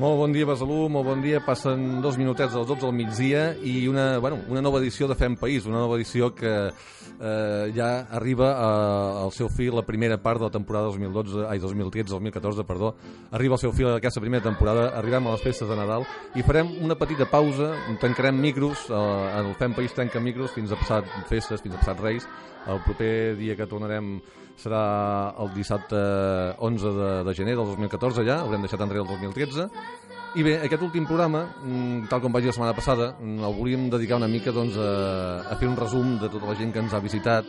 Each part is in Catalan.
Molt bon dia, Besalú, molt bon dia. Passen dos minutets dels 12 del migdia i una, bueno, una nova edició de Fem País, una nova edició que eh, ja arriba a, al seu fi la primera part de la temporada 2012, ai, 2013-2014, perdó. Arriba al seu fi aquesta primera temporada, arribem a les festes de Nadal i farem una petita pausa, tancarem micros, eh, el Fem País tanca micros fins a passat festes, fins a passat Reis. El proper dia que tornarem serà el dissabte 11 de, de gener del 2014 ja, haurem deixat enrere el 2013 i bé, aquest últim programa, mm, tal com vaig dir la setmana passada, mm, el volíem dedicar una mica doncs, a, a fer un resum de tota la gent que ens ha visitat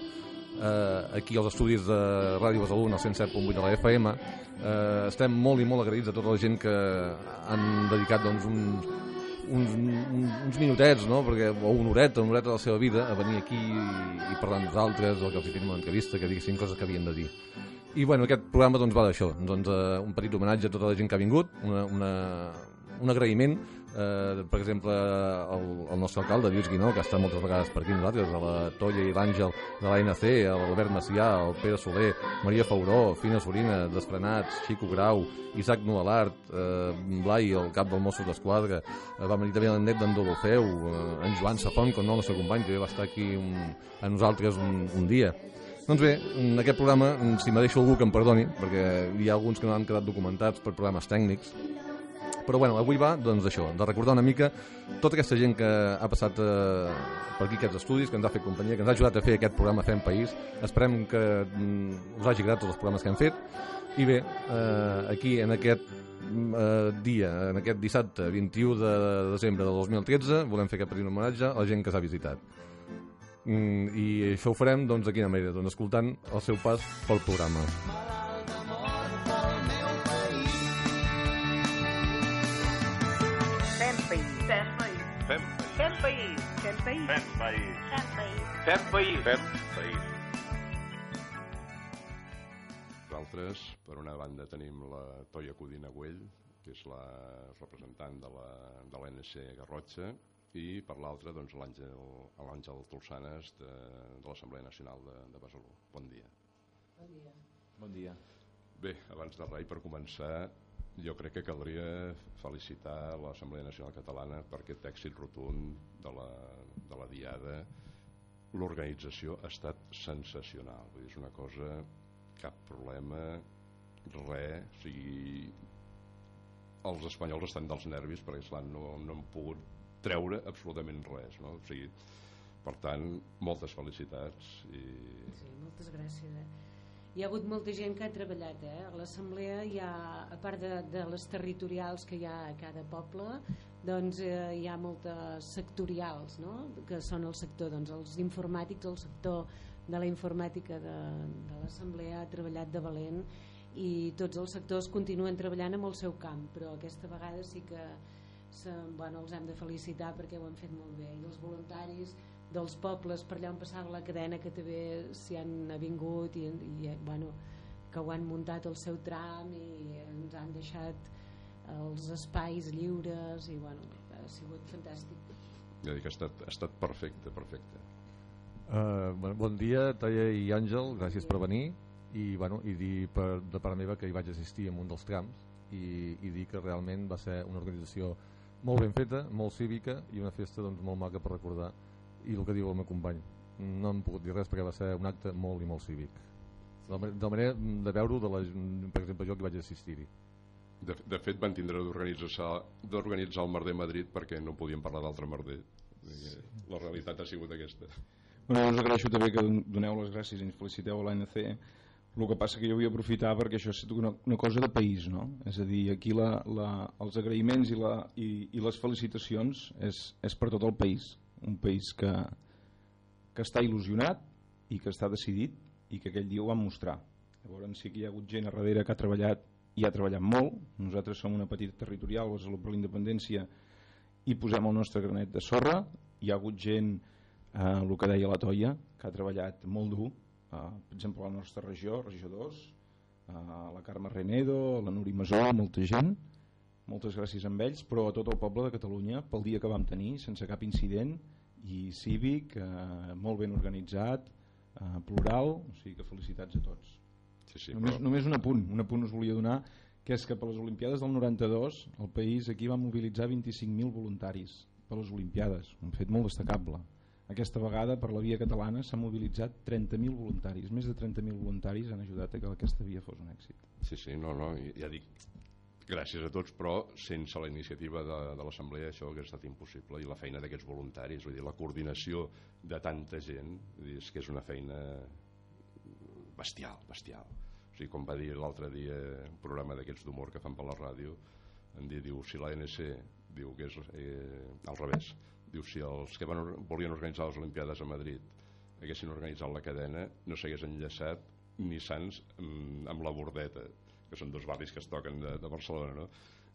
eh, aquí als estudis de Ràdio Besalú, al 107.8 de la FM. Eh, estem molt i molt agraïts a tota la gent que han dedicat doncs, uns, uns, uns, minutets, no? Perquè, o una horeta, una horeta de la seva vida a venir aquí i, i parlar amb nosaltres, o que els hi fem una entrevista, que diguessin coses que havien de dir. I bueno, aquest programa doncs, va d'això, doncs, uh, un petit homenatge a tota la gent que ha vingut, una, una, un agraïment, eh, per exemple, al, al nostre alcalde, Lluís Guinó, que estat moltes vegades per aquí nosaltres, a la Tolla i l'Àngel de l'ANC, l'Albert Macià, al Pere Soler, Maria Fauró, Fina Sorina, Desprenats, Xico Grau, Isaac Nualart, eh, Blai, el cap del Mossos d'Esquadra, eh, va venir també el net d'en Dolofeu, eh, en Joan Safon, que no el nostre company, que va estar aquí un, a nosaltres un, un dia. Doncs bé, en aquest programa, si me deixo algú que em perdoni, perquè hi ha alguns que no han quedat documentats per programes tècnics, però bueno, avui va doncs això, de recordar una mica tota aquesta gent que ha passat eh, per aquí aquests estudis, que ens ha fet companyia, que ens ha ajudat a fer aquest programa Fem País. Esperem que mm, us hagi agradat tots els programes que hem fet. I bé, eh, aquí en aquest eh, dia, en aquest dissabte 21 de desembre del 2013, volem fer aquest petit homenatge a la gent que s'ha visitat. Mm, I això ho farem, doncs, de quina manera? Doncs escoltant el seu pas pel programa. Fem país. fem país. Fem país. Fem país. Nosaltres, per una banda, tenim la Toia Codina Güell, que és la representant de la de l'NC Garrotxa, i per l'altra, doncs, l'Àngel l'Àngel Tolsanes de, de l'Assemblea Nacional de, de Besalú. Bon dia. Bon dia. Bé, abans de res, per començar, jo crec que caldria felicitar l'Assemblea Nacional Catalana per aquest èxit rotund de la, de la Diada. L'organització ha estat sensacional, vull dir, és una cosa, cap problema, res, o sigui, els espanyols estan dels nervis perquè esclar, no, no han pogut treure absolutament res, no? O sigui, per tant, moltes felicitats i Sí, moltes gràcies. Eh? Hi ha hagut molta gent que ha treballat. Eh? A l'assemblea hi ha, a part de, de les territorials que hi ha a cada poble, doncs eh, hi ha moltes sectorials, no? que són el sector, doncs els informàtics, el sector de la informàtica de, de l'assemblea ha treballat de valent i tots els sectors continuen treballant amb el seu camp, però aquesta vegada sí que se, bueno, els hem de felicitar perquè ho han fet molt bé i els voluntaris dels pobles per allà on passava la cadena que també s'hi han avingut i, i bueno, que ho han muntat el seu tram i ens han deixat els espais lliures i bueno, ha sigut fantàstic. Ja dic, ha estat, ha estat perfecte, perfecte. Uh, bon, bon dia, Taia i Àngel, gràcies per venir. I, bueno, i dir per, de part meva que hi vaig assistir en un dels trams i, i dir que realment va ser una organització molt ben feta, molt cívica i una festa doncs, molt maca per recordar i el que diu el meu company no hem pogut dir res perquè va ser un acte molt i molt cívic de la, de manera de veure-ho de la, per exemple jo que vaig assistir-hi De, de fet, van tindre d'organitzar d'organitzar el Merder Madrid perquè no podíem parlar d'altre merder. Sí. La realitat ha sigut aquesta. Bueno, us agraeixo també que doneu les gràcies i ens feliciteu a l'ANC El que passa que jo vull aprofitar perquè això és una, una cosa de país, no? És a dir, aquí la, la, els agraïments i, la, i, i les felicitacions és, és per tot el país. Un país que, que està il·lusionat i que està decidit i que aquell dia ho van mostrar. Llavors sí que hi ha hagut gent a darrere que ha treballat i ha treballat molt. Nosaltres som una petita territorial, Salut per la Independència, i posem el nostre granet de sorra. Hi ha hagut gent, eh, el que deia la Toia, que ha treballat molt dur, eh, per exemple, a la nostra regió, regió 2, eh, la Carme Renedo, la Nuri Masó, molta gent, moltes gràcies a ells, però a tot el poble de Catalunya pel dia que vam tenir, sense cap incident i cívic, eh, molt ben organitzat, eh, plural, o sigui que felicitats a tots. Sí, sí, només, però... només un apunt, un apunt us volia donar, que és que per les Olimpiades del 92 el país aquí va mobilitzar 25.000 voluntaris per les Olimpiades, un fet molt destacable. Aquesta vegada per la via catalana s'ha mobilitzat 30.000 voluntaris, més de 30.000 voluntaris han ajudat a que aquesta via fos un èxit. Sí, sí, no, no, ja dic, gràcies a tots, però sense la iniciativa de, de l'Assemblea això hauria estat impossible i la feina d'aquests voluntaris, vull dir, la coordinació de tanta gent, és que és una feina bestial, bestial. O sigui, com va dir l'altre dia un programa d'aquests d'humor que fan per la ràdio, em dir, diu, si l'ANC diu que és eh, al revés, diu, si els que van, volien organitzar les Olimpiades a Madrid haguessin organitzat la cadena, no s'hagués enllaçat ni Sants amb, amb la Bordeta, que són dos barris que es toquen de, de Barcelona, no?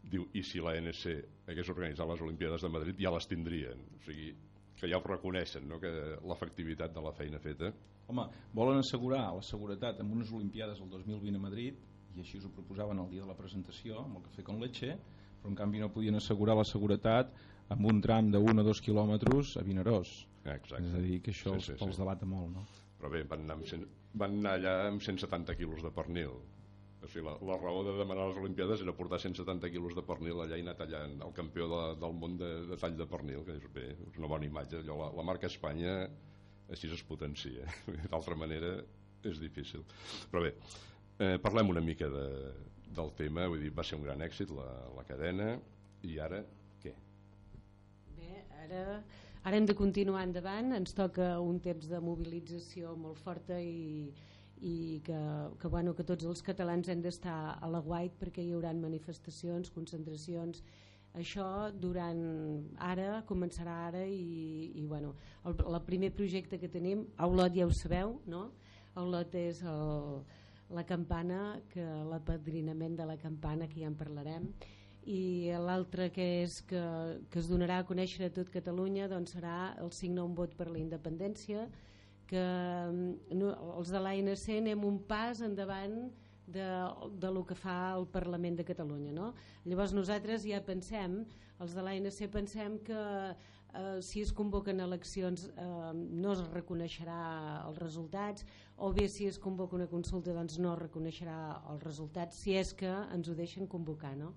Diu, i si l'ANC hagués organitzat les Olimpiades de Madrid ja les tindrien. O sigui, que ja ho reconeixen, no? que l'efectivitat de la feina feta Home, volen assegurar la seguretat amb unes Olimpiades el 2020 a Madrid i així ho proposaven el dia de la presentació amb el cafè con leche però en canvi no podien assegurar la seguretat amb un tram de 1 o 2 quilòmetres a Vinaròs Exacte. és a dir que això Sí, els, sí, sí. els delata molt no? però bé, van anar, amb van anar allà amb 170 quilos de pernil o sigui, la, la raó de demanar les Olimpiades era portar 170 quilos de pernil allà i anar tallant el campió de, del món de, de tall de pernil que és, bé, és una bona imatge. Allò, la, la marca Espanya així es potencia d'altra manera és difícil. Però bé, eh, parlem una mica de, del tema. Vull dir, va ser un gran èxit la, la cadena. I ara què? Bé, ara, ara hem de continuar endavant, ens toca un temps de mobilització molt forta i, i que, que, bueno, que tots els catalans hem d'estar a la guait perquè hi haurà manifestacions, concentracions, això durant ara, començarà ara i, i bueno, el, el primer projecte que tenim, a Olot ja ho sabeu, no? A Olot és el, la campana, que l'apadrinament de la campana, que ja en parlarem, i l'altre que és que, que es donarà a conèixer a tot Catalunya doncs serà el signe un vot per la independència que mm, no, els de l'ANC anem un pas endavant de, de lo que fa el Parlament de Catalunya no? llavors nosaltres ja pensem els de l'ANC pensem que eh, si es convoquen eleccions eh, no es reconeixerà els resultats o bé si es convoca una consulta doncs no es reconeixerà els resultats si és que ens ho deixen convocar no?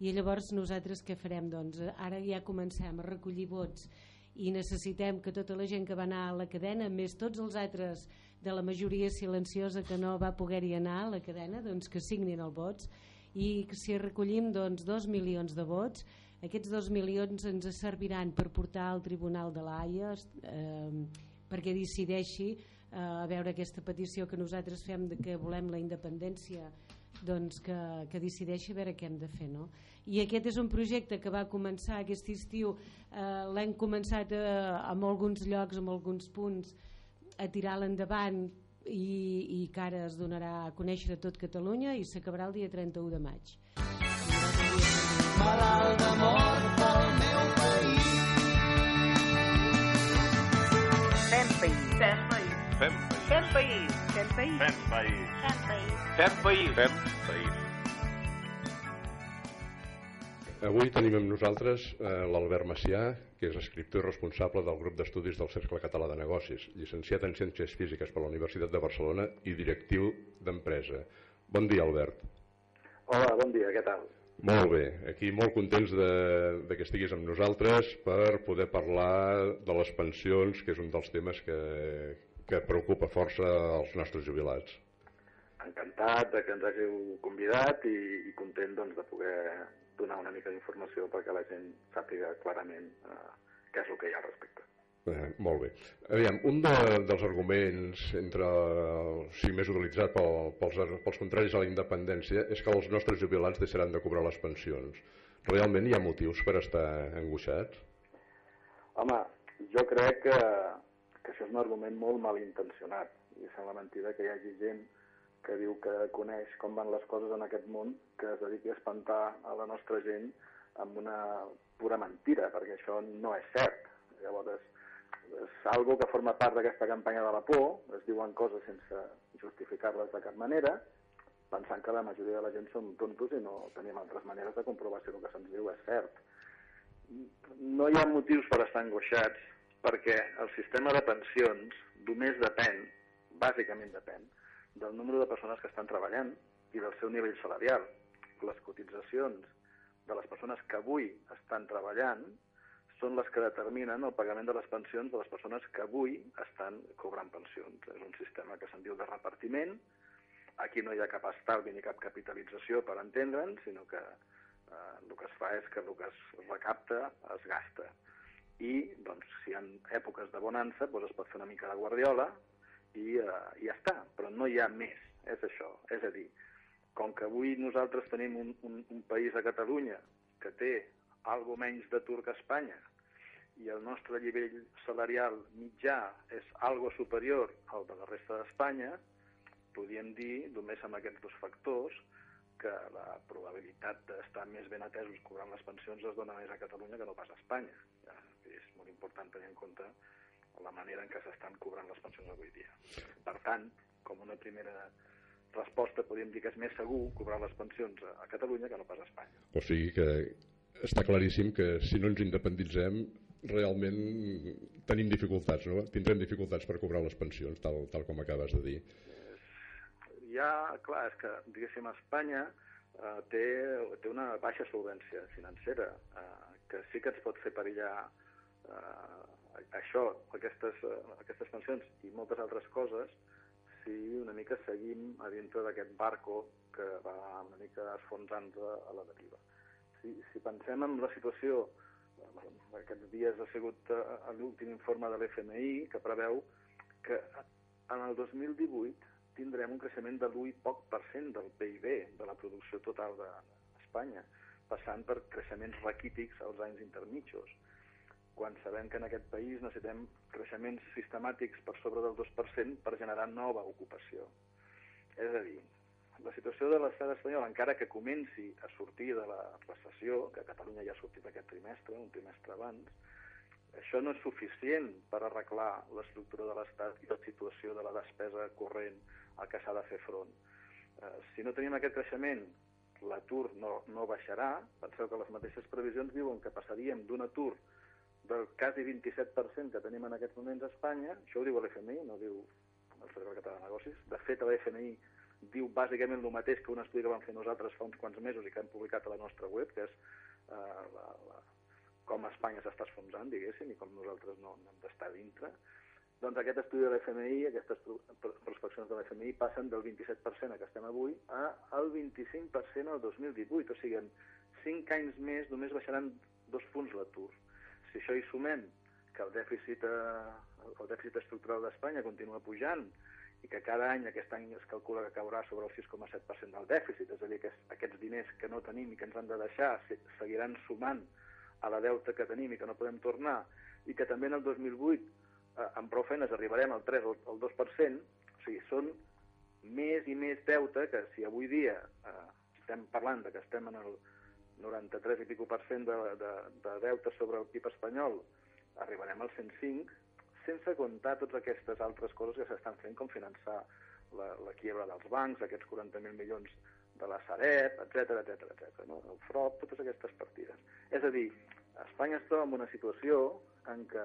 i llavors nosaltres què farem? Doncs ara ja comencem a recollir vots i necessitem que tota la gent que va anar a la cadena, més tots els altres de la majoria silenciosa que no va poder-hi anar a la cadena, doncs que signin els vots i que si recollim doncs, dos milions de vots, aquests dos milions ens serviran per portar al Tribunal de l'AIA eh, perquè decideixi eh, a veure aquesta petició que nosaltres fem de que volem la independència doncs que, que decideixi a veure què hem de fer no? i aquest és un projecte que va començar aquest estiu eh, l'hem començat eh, en alguns llocs en alguns punts a tirar l'endavant i, i que ara es donarà a conèixer a tot Catalunya i s'acabarà el dia 31 de maig malalt d'amor pel meu país Fem país. Fem país. Fem Fem país. Fem país. Fem país. Fem país. Fem país. Fem país. Avui tenim amb nosaltres eh, l'Albert Macià, que és escriptor i responsable del grup d'estudis del Cercle Català de Negocis, llicenciat en Ciències Físiques per la Universitat de Barcelona i directiu d'empresa. Bon dia, Albert. Hola, bon dia, què tal? Molt bé, aquí molt contents de, de que estiguis amb nosaltres per poder parlar de les pensions, que és un dels temes que, que preocupa força als nostres jubilats. Encantat de que ens hàgiu convidat i, i content doncs, de poder donar una mica d'informació perquè la gent sàpiga clarament eh, què és el que hi ha al respecte. Eh, molt bé. Aviam, un de, dels arguments entre, o sigui, més utilitzat pel, pels, pels contraris a la independència és que els nostres jubilats deixaran de cobrar les pensions. Realment hi ha motius per estar angoixats? Home, jo crec que, que això és un argument molt malintencionat i sembla mentida que hi hagi gent que diu que coneix com van les coses en aquest món que es dediqui a espantar a la nostra gent amb una pura mentira, perquè això no és cert. Llavors, és algo que forma part d'aquesta campanya de la por, es diuen coses sense justificar-les de cap manera, pensant que la majoria de la gent som tontos i no tenim altres maneres de comprovar si el que se'ns diu és cert. No hi ha motius per estar angoixats perquè el sistema de pensions només depèn, bàsicament depèn, del número de persones que estan treballant i del seu nivell salarial. Les cotitzacions de les persones que avui estan treballant són les que determinen el pagament de les pensions de les persones que avui estan cobrant pensions. És un sistema que se'n diu de repartiment. Aquí no hi ha cap estalvi ni cap capitalització per entendre'n, sinó que eh, el que es fa és que el que es recapta es gasta. I, doncs, si hi ha èpoques de bonança, doncs es pot fer una mica de guardiola i eh, ja està. Però no hi ha més, és això. És a dir, com que avui nosaltres tenim un, un, un país a Catalunya que té algo menys d'atur que Espanya i el nostre nivell salarial mitjà és algo superior al de la resta d'Espanya, podríem dir, només amb aquests dos factors, que la probabilitat d'estar més ben atesos cobrant les pensions es dona més a Catalunya que no pas a Espanya. És molt important tenir en compte la manera en què s'estan cobrant les pensions avui dia. Per tant, com una primera resposta podríem dir que és més segur cobrar les pensions a Catalunya que no pas a Espanya. O sigui que està claríssim que si no ens independitzem realment tenim dificultats, no? Tindrem dificultats per cobrar les pensions, tal, tal com acabes de dir. Ja, clar, és que, diguéssim, Espanya eh, té, té una baixa solvència financera, eh, que sí que ens pot fer perillar eh, això, aquestes, eh, aquestes pensions i moltes altres coses, si una mica seguim a dintre d'aquest barco que va una mica esfonsant a, la deriva. Si, si pensem en la situació, aquests dies ha sigut uh, l'últim informe de l'FMI que preveu que en el 2018 tindrem un creixement de l'1 poc per cent del PIB, de la producció total d'Espanya, passant per creixements raquítics als anys intermitjos, quan sabem que en aquest país necessitem creixements sistemàtics per sobre del 2% per generar nova ocupació. És a dir, la situació de l'estat espanyol, encara que comenci a sortir de la recessió, que Catalunya ja ha sortit aquest trimestre, un trimestre abans, això no és suficient per arreglar l'estructura de l'Estat i la situació de la despesa corrent a què s'ha de fer front. Eh, si no tenim aquest creixement, l'atur no, no baixarà. Penseu que les mateixes previsions diuen que passaríem d'un atur del quasi 27% que tenim en aquests moments a Espanya, això ho diu l'FMI, no diu el Servei Català de Negocis, de fet l'FMI diu bàsicament el mateix que un estudi que vam fer nosaltres fa uns quants mesos i que hem publicat a la nostra web, que és eh, la, la, com Espanya s'està esfonsant, diguéssim, i com nosaltres no, no hem d'estar dintre. Doncs aquest estudi de l'FMI, aquestes prospeccions de l'FMI passen del 27% a que estem avui a al 25% al 2018, o sigui, en 5 anys més només baixaran dos punts l'atur. Si això hi sumem que el dèficit, eh, el dèficit estructural d'Espanya continua pujant, i que cada any, aquest any es calcula que caurà sobre el 6,7% del dèficit, és a dir, que aquests diners que no tenim i que ens han de deixar seguiran sumant a la deuta que tenim i que no podem tornar, i que també en el 2008 eh, amb prou feines arribarem al 3 o al 2%, o sigui, són més i més deute que si avui dia eh, estem parlant de que estem en el 93 i pico per cent de, de, de deute sobre el PIB espanyol, arribarem al 105, sense comptar totes aquestes altres coses que s'estan fent, com finançar la, la quiebra dels bancs, aquests 40.000 milions de la Sareb, etc etc etc. no? el FROP, totes aquestes partides. És a dir, Espanya es troba en una situació en què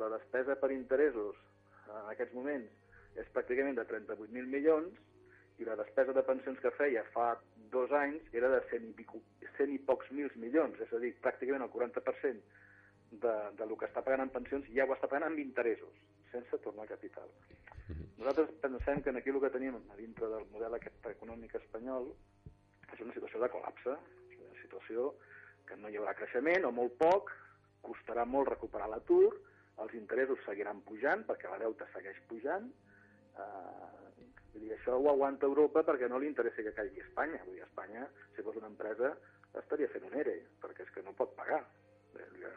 la despesa per interessos en aquests moments és pràcticament de 38.000 milions i la despesa de pensions que feia fa dos anys era de 100 i, pico, 100 i pocs mils milions, és a dir, pràcticament el 40% de, de lo que està pagant en pensions ja ho està pagant amb interessos, sense tornar capital. Mhm. Nosaltres pensem que aquí el que tenim a dintre del model aquest econòmic espanyol és una situació de col·lapse, una situació que no hi haurà creixement o molt poc, costarà molt recuperar l'atur els interessos seguiran pujant, perquè la deuta segueix pujant, eh, vull dir, això ho aguanta Europa perquè no li interessa que caigui Espanya. Vull dir, Espanya, si fos una empresa, estaria fent un ERE, perquè és que no pot pagar. Eh,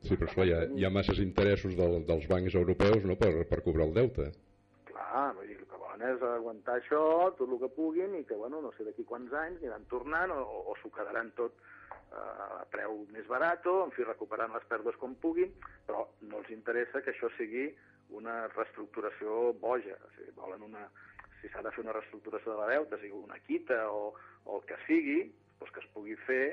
Sí, però esclar, hi ha, hi ha masses interessos del, dels bancs europeus no, per, per cobrar el deute. Clar, vull dir, el que volen és aguantar això, tot el que puguin, i que, bueno, no sé d'aquí quants anys aniran tornant o, o s'ho quedaran tot eh, a preu més barat, en fi, recuperant les pèrdues com puguin, però no els interessa que això sigui una reestructuració boja. O sigui, volen una, si s'ha de fer una reestructuració de la deuta, sigui una quita o, o el que sigui, doncs que es pugui fer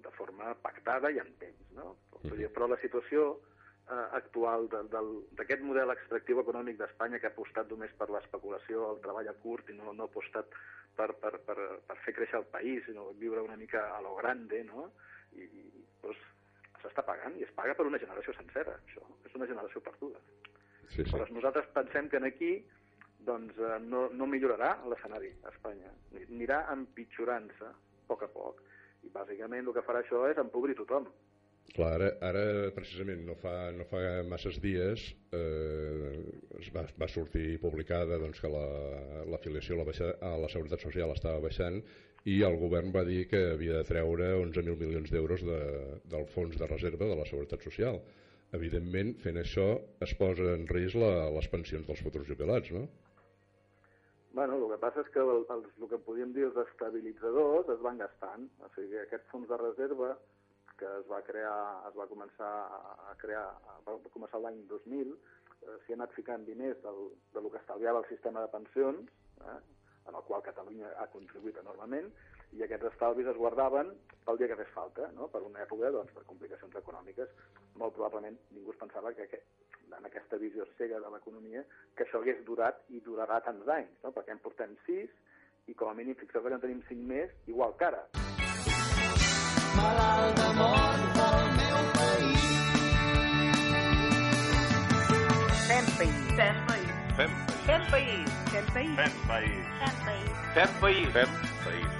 de forma pactada i en temps. No? Però la situació eh, actual d'aquest model extractiu econòmic d'Espanya que ha apostat només per l'especulació, el treball a curt i no, no ha apostat per, per, per, per fer créixer el país, sinó viure una mica a lo grande, no? I, i doncs, s'està pagant i es paga per una generació sencera, això. És una generació perduda. Sí, sí. Aleshores, nosaltres pensem que en aquí doncs, eh, no, no millorarà l'escenari a Espanya. Anirà empitjorant-se a poc a poc. I bàsicament el que farà això és empobrir tothom. Clar, ara, ara precisament no fa, no fa masses dies eh, es va, va sortir publicada doncs, que la- l'afiliació a, la baixa, a la Seguretat Social estava baixant i el govern va dir que havia de treure 11.000 milions d'euros de, del fons de reserva de la Seguretat Social. Evidentment, fent això es posa en risc la, les pensions dels futurs jubilats, no? Bueno, el que passa és que el, els, el que podríem dir els estabilitzadors es van gastant. O sigui, aquest fons de reserva que es va crear, es va començar a crear, va començar l'any 2000, eh, s'hi ha anat ficant diners del, de lo que estalviava el sistema de pensions, eh, en el qual Catalunya ha contribuït enormement, i aquests estalvis es guardaven pel dia que fes falta, no? per una època doncs, de complicacions econòmiques. Molt probablement ningú es pensava que, que en aquesta visió cega de l'economia que això hagués durat i durarà tants anys, no? perquè en portem sis i com a mínim fixeu que en tenim cinc més, igual que ara. Malalt d'amor pel meu país. Fem país. Fem país. Fem, Fem país. Fem país. fem país. Fem país. Fem país. Fem país.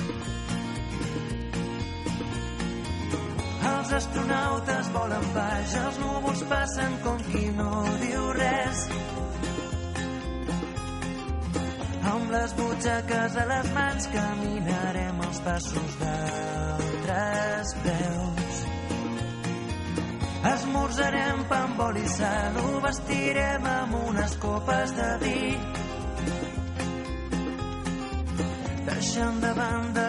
Els astronautes volen baix, els núvols passen com qui no diu res. Amb les butxaques a les mans caminarem els passos d'altres peus. Esmorzarem pa amb oli sal, ho vestirem amb unes copes de vi. Deixant de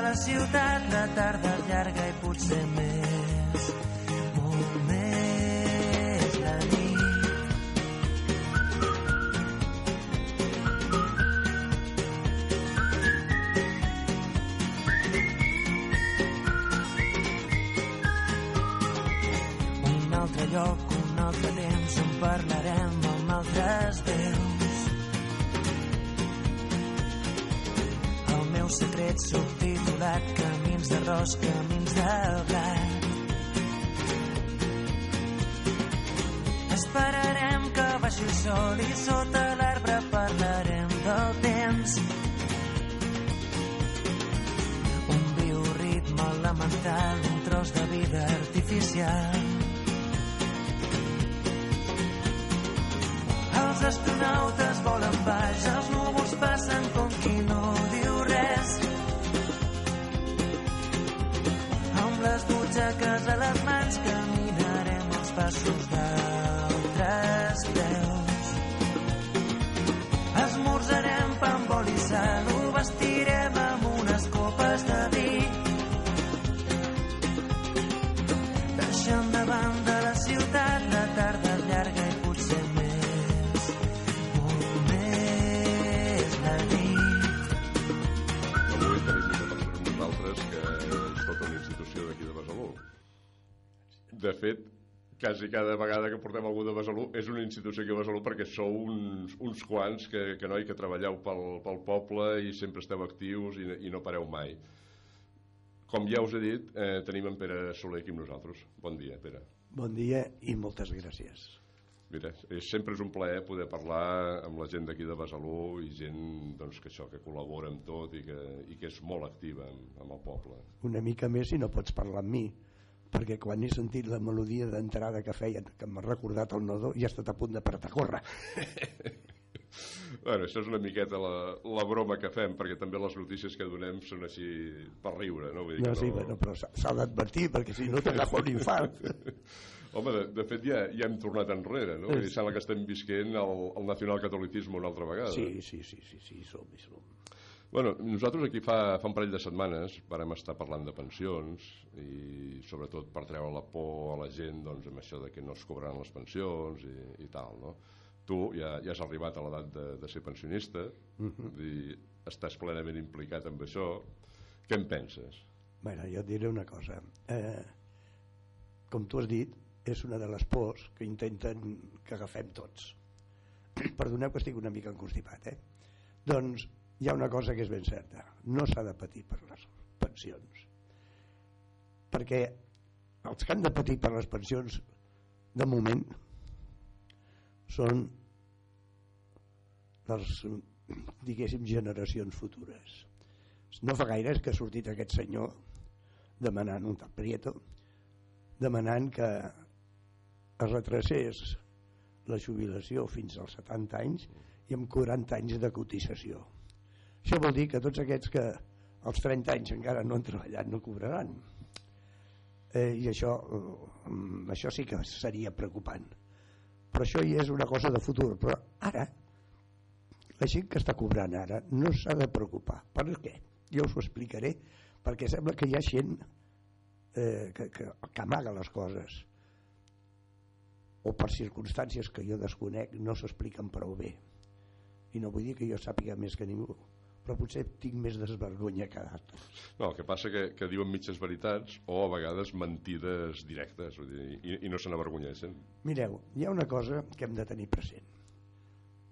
la ciutat, la tarda llarga i potser més, lloc, un altre temps on parlarem amb altres veus. El meu secret subtitulat Camins d'arròs, camins de blat. Esperarem que baixi el sol i sota l'arbre parlarem del temps. Un bioritme elemental, un tros de vida artificial. Els astronautes volen baix, els núvols passen com qui no diu res. Amb les butxaques a les mans caminarem els passos d'altres De fet, quasi cada vegada que portem algú de Besalú és una institució aquí a Besalú perquè sou uns, uns quants que, que, noi, que treballeu pel, pel poble i sempre esteu actius i, i no pareu mai. Com ja us he dit, eh, tenim en Pere Soler aquí amb nosaltres. Bon dia, Pere. Bon dia i moltes gràcies. Mira, és, sempre és un plaer poder parlar amb la gent d'aquí de Besalú i gent doncs, que això que col·labora amb tot i que, i que és molt activa amb, amb el poble. Una mica més si no pots parlar amb mi, perquè quan he sentit la melodia d'entrada que feien, que m'ha recordat el nodo, ja he estat a punt de a córrer. bueno, això és una miqueta la, la broma que fem, perquè també les notícies que donem són així per riure, no? Vull dir no, que sí, no... bueno, però s'ha d'advertir, perquè si no t'agafa un infart. Home, de, de fet ja, ja hem tornat enrere, no? Sí. Sembla que estem visquent el, el nacionalcatolicisme una altra vegada. Sí, sí, sí, sí, sí, som, som. Bueno, nosaltres aquí fa, fa un parell de setmanes vàrem estar parlant de pensions i sobretot per treure la por a la gent doncs, amb això de que no es cobraran les pensions i, i tal, no? Tu ja, ja has arribat a l'edat de, de ser pensionista, uh Mhm. -huh. i estàs plenament implicat amb això. Què en penses? Bueno, jo et diré una cosa. Eh, com tu has dit, és una de les pors que intenten que agafem tots. Perdoneu que estic una mica enconstipat, eh? Doncs hi ha una cosa que és ben certa. No s'ha de patir per les pensions. Perquè els que han de patir per les pensions, de moment, són les, diguéssim, generacions futures. No fa gaire que ha sortit aquest senyor demanant un tal Prieto demanant que es retracés la jubilació fins als 70 anys i amb 40 anys de cotització. Això vol dir que tots aquests que als 30 anys encara no han treballat no cobraran. Eh, I això, eh, això sí que seria preocupant. Però això ja és una cosa de futur. Però ara, la gent que està cobrant ara no s'ha de preocupar. Per què? Jo us ho explicaré, perquè sembla que hi ha gent eh, que, que, que amaga les coses o per circumstàncies que jo desconec no s'expliquen prou bé i no vull dir que jo sàpiga més que ningú però potser tinc més desvergonya que d'altres. No, el que passa que, que diuen mitges veritats o a vegades mentides directes vull dir, i, i no se n'avergonyeixen. mireu, hi ha una cosa que hem de tenir present.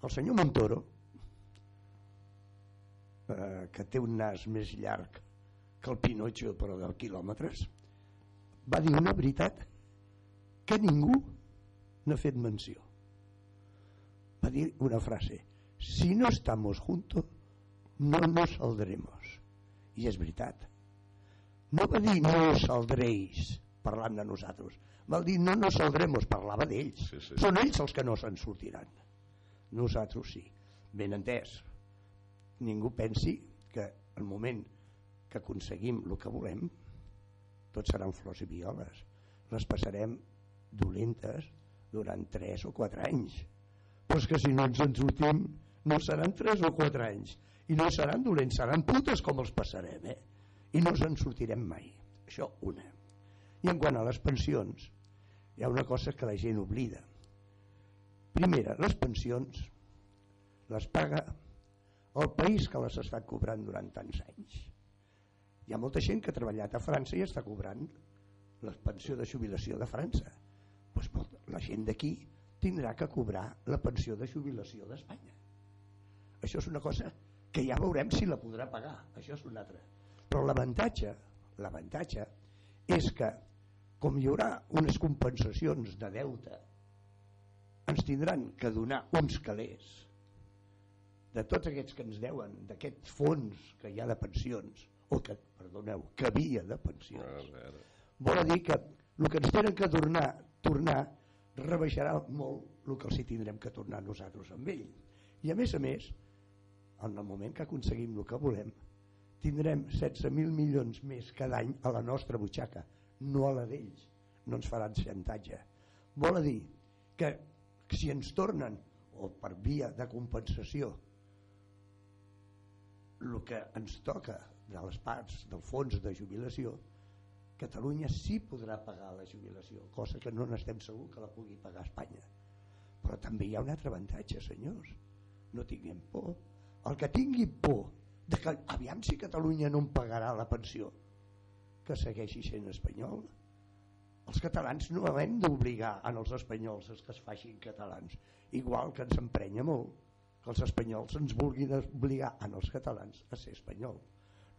El senyor Montoro eh, que té un nas més llarg que el Pinotxo però del quilòmetres va dir una veritat que ningú n'ha fet menció. Va dir una frase si no estamos juntos no nos saldremos i és veritat. No va dir no saldréis parlant de nosaltres. Va dir no nos saldremos parlava d'ells. Sí, sí. són ells els que no se'n sortiran. Nosaltres sí. Ben entès. Ningú pensi que el moment que aconseguim el que volem tot seran flors i violes. Les passarem dolentes durant 3 o 4 anys. Però és que si no ens en sortim no seran 3 o 4 anys i no seran dolents, seran putes com els passarem eh? i no ens en sortirem mai. Això una. I en quant a les pensions hi ha una cosa que la gent oblida. Primera, les pensions les paga el país que les està cobrant durant tants anys. Hi ha molta gent que ha treballat a França i està cobrant la pensió de jubilació de França. Doncs molta, la gent d'aquí tindrà que cobrar la pensió de jubilació d'Espanya. Això és una cosa que ja veurem si la podrà pagar. Això és una altra però l'avantatge l'avantatge és que com hi haurà unes compensacions de deute ens tindran que donar uns calés de tots aquests que ens deuen d'aquest fons que hi ha de pensions o que, perdoneu, que havia de pensions. Vol dir que el que ens tenen que tornar tornar rebaixarà molt el que els hi tindrem que tornar nosaltres amb ell. I a més a més en el moment que aconseguim el que volem tindrem 16.000 milions més cada any a la nostra butxaca no a la d'ells. No ens faran xantatge. Vol dir que si ens tornen o per via de compensació el que ens toca de les parts del fons de jubilació Catalunya sí podrà pagar la jubilació cosa que no n'estem segur que la pugui pagar Espanya. Però també hi ha un altre avantatge senyors. No tinguem por el que tingui por de que aviam si Catalunya no em pagarà la pensió que segueixi sent espanyol. Els catalans no hem d'obligar als espanyols que es facin catalans. Igual que ens emprenya molt que els espanyols ens vulguin obligar als catalans a ser espanyol.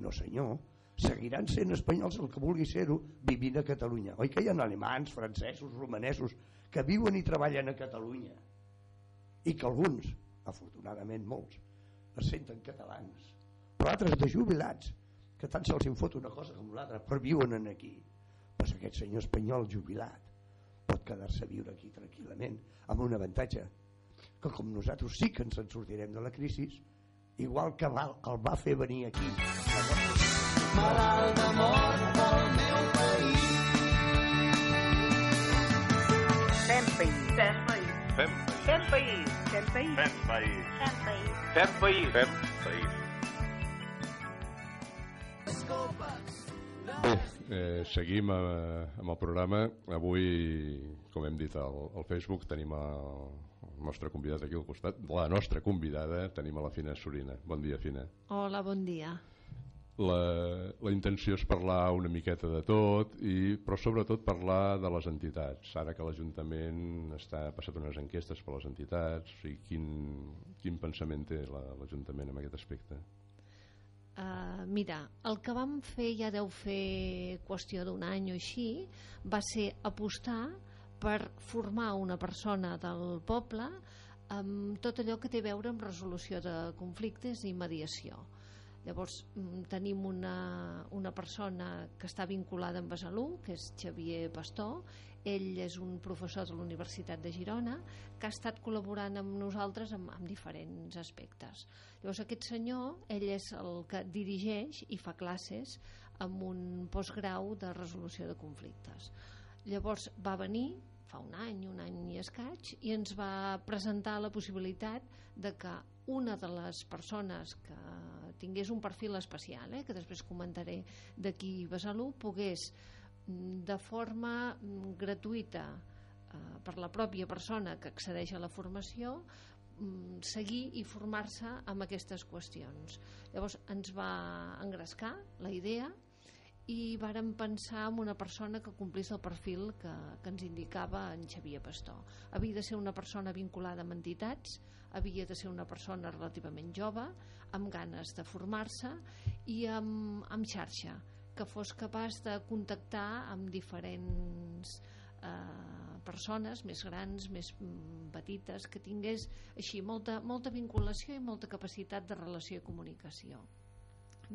No senyor. Seguiran sent espanyols el que vulgui ser-ho vivint a Catalunya. Oi que hi ha alemans, francesos, romanesos que viuen i treballen a Catalunya? I que alguns afortunadament molts es senten catalans. Però altres de jubilats que tant se'ls infot una cosa com l'altra però viuen en aquí. Pues aquest senyor espanyol jubilat pot quedar-se a viure aquí tranquil·lament amb un avantatge que com nosaltres sí que ens en sortirem de la crisi igual que va, el va fer venir aquí. Malalt d'amor pel meu país. Fem país. Fem país. Fem país. Fem país. Fem país. Fem país. Fem país. Fem país. Bé, eh, seguim eh, amb el programa. Avui, com hem dit al, al Facebook, tenim el, el nostre convidat aquí al costat. La nostra convidada tenim a la Fina Sorina. Bon dia, Fina. Hola, bon dia. La, la intenció és parlar una miqueta de tot, i, però sobretot parlar de les entitats. Ara que l'Ajuntament està passat unes enquestes per les entitats, o sigui, quin, quin pensament té l'Ajuntament en aquest aspecte? Uh, mira, el que vam fer ja deu fer qüestió d'un any o així va ser apostar per formar una persona del poble amb tot allò que té a veure amb resolució de conflictes i mediació. Llavors mm, tenim una, una persona que està vinculada amb Besalú, que és Xavier Pastor, ell és un professor de la Universitat de Girona que ha estat col·laborant amb nosaltres en, en diferents aspectes. Llavors aquest senyor, ell és el que dirigeix i fa classes amb un postgrau de resolució de conflictes. Llavors va venir fa un any, un any i escaig, i ens va presentar la possibilitat de que una de les persones que tingués un perfil especial, eh, que després comentaré d'aquí Besalú, pogués mm, de forma mm, gratuïta eh, per la pròpia persona que accedeix a la formació mm, seguir i formar-se amb aquestes qüestions. Llavors ens va engrescar la idea i vàrem pensar en una persona que complís el perfil que, que ens indicava en Xavier Pastor. Havia de ser una persona vinculada amb entitats, havia de ser una persona relativament jove, amb ganes de formar-se i amb, amb xarxa, que fos capaç de contactar amb diferents eh, persones més grans, més mm, petites, que tingués així molta, molta vinculació i molta capacitat de relació i comunicació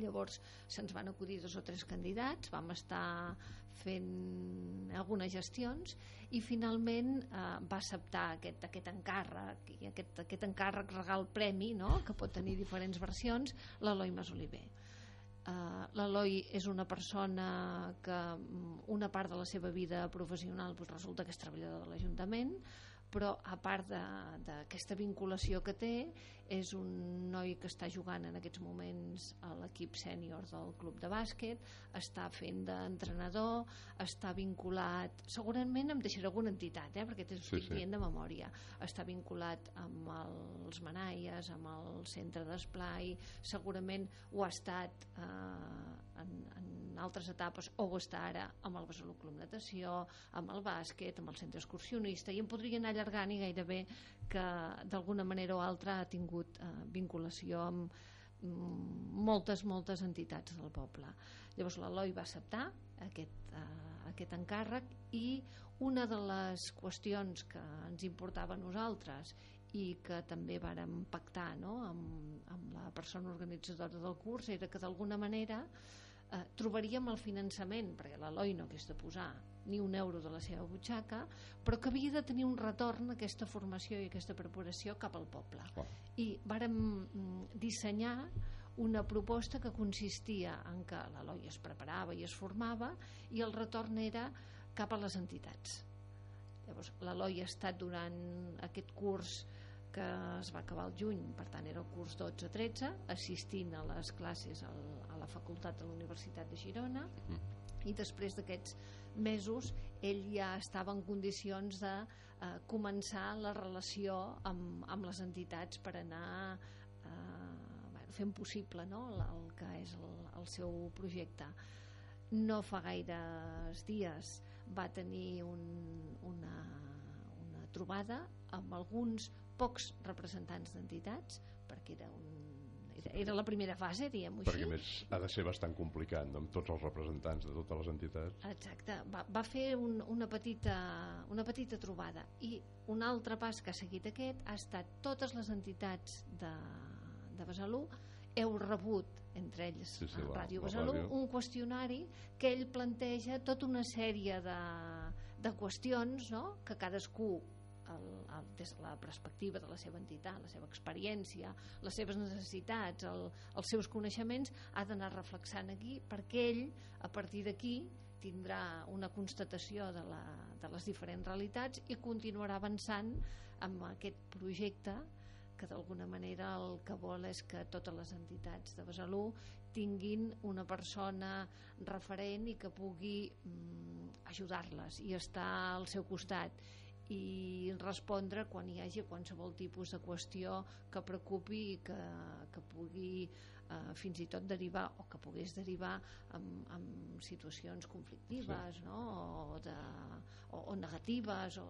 llavors se'ns van acudir dos o tres candidats vam estar fent algunes gestions i finalment eh, va acceptar aquest, aquest encàrrec i aquest, aquest encàrrec regal premi no? que pot tenir diferents versions l'Eloi Masoliver Uh, l'Eloi és una persona que mm, una part de la seva vida professional pues, resulta que és treballador de l'Ajuntament però a part d'aquesta vinculació que té és un noi que està jugant en aquests moments a l'equip sènior del club de bàsquet està fent d'entrenador està vinculat segurament em deixaré alguna entitat eh, perquè t'ho estic sí, sí. dient de memòria està vinculat amb els Manaies amb el centre d'esplai segurament ho ha estat eh, en, en altres etapes o ho està ara amb el Besalú Club Natació amb el bàsquet, amb el centre excursionista i em podria anar allargant i gairebé que d'alguna manera o altra ha tingut eh, vinculació amb mm, moltes, moltes entitats del poble. Llavors l'Eloi va acceptar aquest, eh, aquest encàrrec i una de les qüestions que ens importava a nosaltres i que també vàrem pactar no? amb, amb la persona organitzadora del curs era que d'alguna manera eh, trobaríem el finançament perquè l'Eloi no hagués de posar ni un euro de la seva butxaca però que havia de tenir un retorn aquesta formació i aquesta preparació cap al poble oh. i vàrem mm, dissenyar una proposta que consistia en que l'Eloi es preparava i es formava i el retorn era cap a les entitats llavors l'Eloi ha estat durant aquest curs que es va acabar el juny, per tant era el curs 12-13, assistint a les classes al, a la facultat de la Universitat de Girona mm. i després d'aquests mesos ell ja estava en condicions de eh, començar la relació amb, amb les entitats per anar eh, bueno, fent possible no? el, el que és el, el seu projecte no fa gaires dies va tenir un, una, una trobada amb alguns pocs representants d'entitats perquè era un era, la primera fase, diguem-ho així. Perquè més ha de ser bastant complicat, amb tots els representants de totes les entitats. Exacte, va, va fer un, una, petita, una petita trobada i un altre pas que ha seguit aquest ha estat totes les entitats de, de Besalú heu rebut entre ells Sí, sí, a Ràdio Besalú un qüestionari que ell planteja tota una sèrie de, de qüestions no? que cadascú el, el, des de la perspectiva de la seva entitat, la seva experiència, les seves necessitats, el, els seus coneixements, ha d'anar reflexant aquí perquè ell, a partir d'aquí, tindrà una constatació de, la, de les diferents realitats i continuarà avançant amb aquest projecte que d'alguna manera el que vol és que totes les entitats de Besalú tinguin una persona referent i que pugui mm, ajudar-les i estar al seu costat i respondre quan hi hagi qualsevol tipus de qüestió que preocupi i que, que pugui eh, fins i tot derivar o que pogués derivar en, en situacions conflictives no? o, de, o, o negatives o...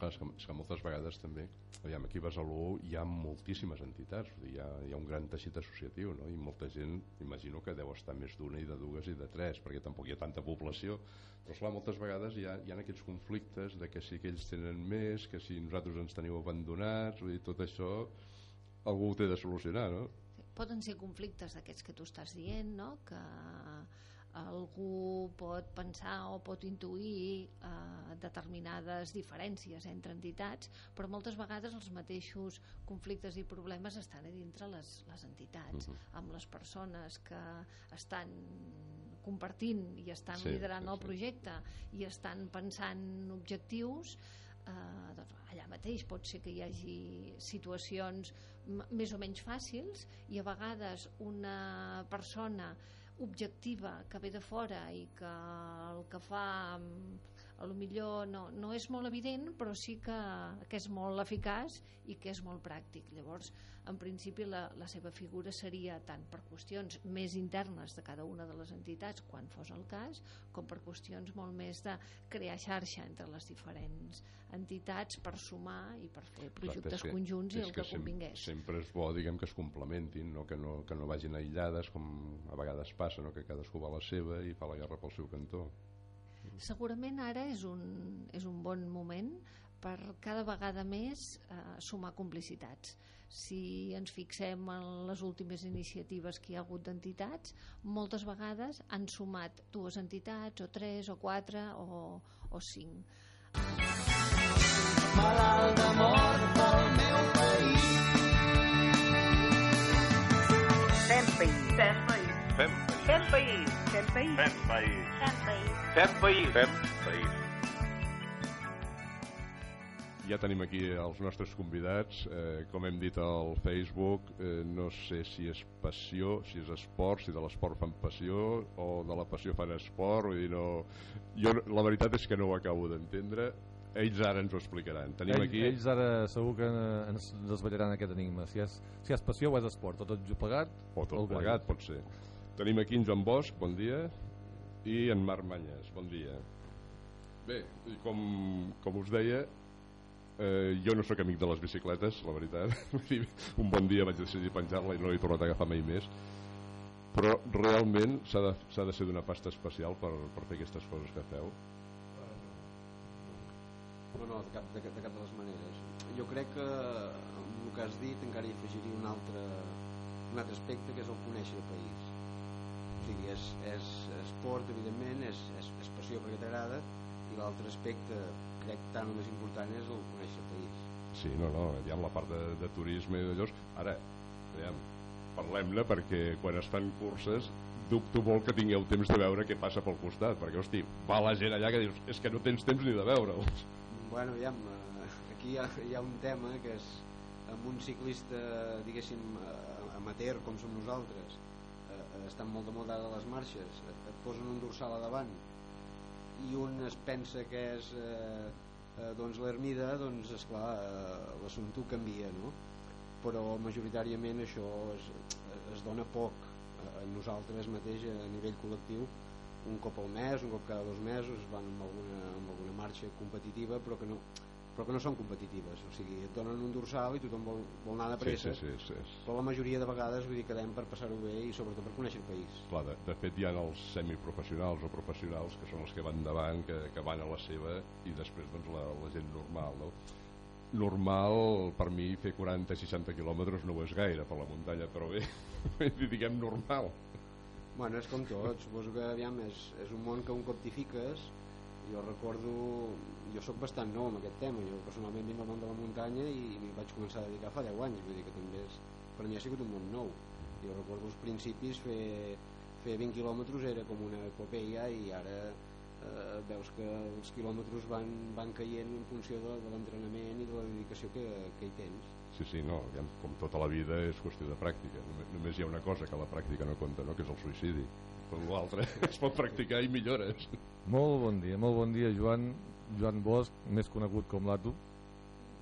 Clar, és, que, és que moltes vegades també, aviam, aquí a Besalú hi ha moltíssimes entitats, dir, hi, ha, hi ha un gran teixit associatiu, no? i molta gent, imagino que deu estar més d'una i de dues i de tres, perquè tampoc hi ha tanta població, però esclar, moltes vegades hi ha, hi ha aquests conflictes de que si que ells tenen més, que si nosaltres ens teniu abandonats, vull dir, tot això algú ho té de solucionar, no? Poden ser conflictes d'aquests que tu estàs dient no? que algú pot pensar o pot intuir eh, determinades diferències entre entitats però moltes vegades els mateixos conflictes i problemes estan a dintre les, les entitats Mhm. amb les persones que estan compartint i estan Sí, liderant sí, el projecte i estan pensant objectius eh, doncs allà mateix pot ser que hi hagi situacions més o menys fàcils i a vegades una persona objectiva que ve de fora i que el que fa a lo millor no, no és molt evident però sí que, que és molt eficaç i que és molt pràctic. Llavors en principi la, la seva figura seria tant per qüestions més internes de cada una de les entitats quan fos el cas com per qüestions molt més de crear xarxa entre les diferents entitats per sumar i per fer projectes és que- conjunts i el que, sem- convingués Sempre és bo, diguem, que es complementin, no? Que, no, que no vagin aïllades, com a vegades passa, no? que cadascú va a la seva i fa la guerra pel seu cantó. Segurament ara és un, és un bon moment per cada vegada més eh, sumar complicitats. Si ens fixem en les últimes iniciatives que hi ha hagut d'entitats, moltes vegades han sumat dues entitats, o tres, o quatre, o, o cinc. Malalt d'amor pel meu país. Fem país. Fem país. Fem Fem país. Fem país. Fem país. Fem país. Fem país. Fem país. Ja tenim aquí els nostres convidats, eh, com hem dit al Facebook, eh, no sé si és passió, si és esport, si de l'esport fan passió o de la passió fan esport, vull dir, no... Jo la veritat és que no ho acabo d'entendre, ells ara ens ho explicaran. Tenim Ell, aquí... Ells ara segur que ens desvetllaran aquest enigma. Si és, si és passió o és esport, o tot plegat... O tot que plegat, pot ser. Tenim aquí en Joan Bosch, bon dia, i en Marc Manyes, bon dia. Bé, com, com us deia, eh, jo no sóc amic de les bicicletes, la veritat. Un bon dia vaig decidir penjar-la i no l'he tornat a agafar mai més. Però realment s'ha de, de ser d'una pasta especial per, per fer aquestes coses que feu. No, no, de cap de, de cap de les maneres. Jo crec que amb el que has dit encara hi afegiria un altre, un altre aspecte que és el conèixer el país. O sigui, és, és esport, evidentment, és, és, és passió perquè t'agrada i l'altre aspecte, crec tan o més important, és el conèixer el país. Sí, no, no, hi ha la part de, de turisme i d'allò. Ara, aviam, parlem-ne perquè quan es fan curses dubto molt que tingueu temps de veure què passa pel costat, perquè, hosti, va la gent allà que dius, és que no tens temps ni de veure'ls. Bueno, aviam, eh, aquí hi ha, hi ha un tema que és amb un ciclista, diguéssim, eh, amateur com som nosaltres, eh, estan molt de moda les marxes, et posen un dorsal a davant i un es pensa que és eh, eh, doncs l'ermida, doncs esclar, eh, l'assumpte canvia, no? Però majoritàriament això es, es dona poc a nosaltres mateix a nivell col·lectiu un cop al mes, un cop cada dos mesos es van amb alguna, amb alguna marxa competitiva però que no, però que no són competitives o sigui, et donen un dorsal i tothom vol, vol anar de pressa Sí, sí, sí, sí. però la majoria de vegades vull dir, quedem per passar-ho bé i sobretot per conèixer el país Clar, de, de fet hi ha els semiprofessionals o professionals que són els que van davant, que, que van a la seva i després doncs, la, la gent normal no? normal per mi fer 40-60 quilòmetres no ho és gaire per la muntanya però bé, diguem normal Bueno, és com tot, suposo que aviam, és, és un món que un cop t'hi fiques jo recordo, jo sóc bastant nou en aquest tema, jo personalment vinc del món de la muntanya i m'hi vaig començar a dedicar fa 10 anys, vull dir que també és, per mi ha sigut un món nou jo recordo els principis fer, fer 20 quilòmetres era com una epopeia i ara eh, veus que els quilòmetres van, van caient en funció de, de l'entrenament i de la dedicació que, que hi tens Sí, sí, no, com tota la vida és qüestió de pràctica. Només, només hi ha una cosa que la pràctica no compta, no? que és el suïcidi. Per l'altre es pot practicar i millores. Molt bon dia, molt bon dia Joan, Joan Bosch, més conegut com l'Ato.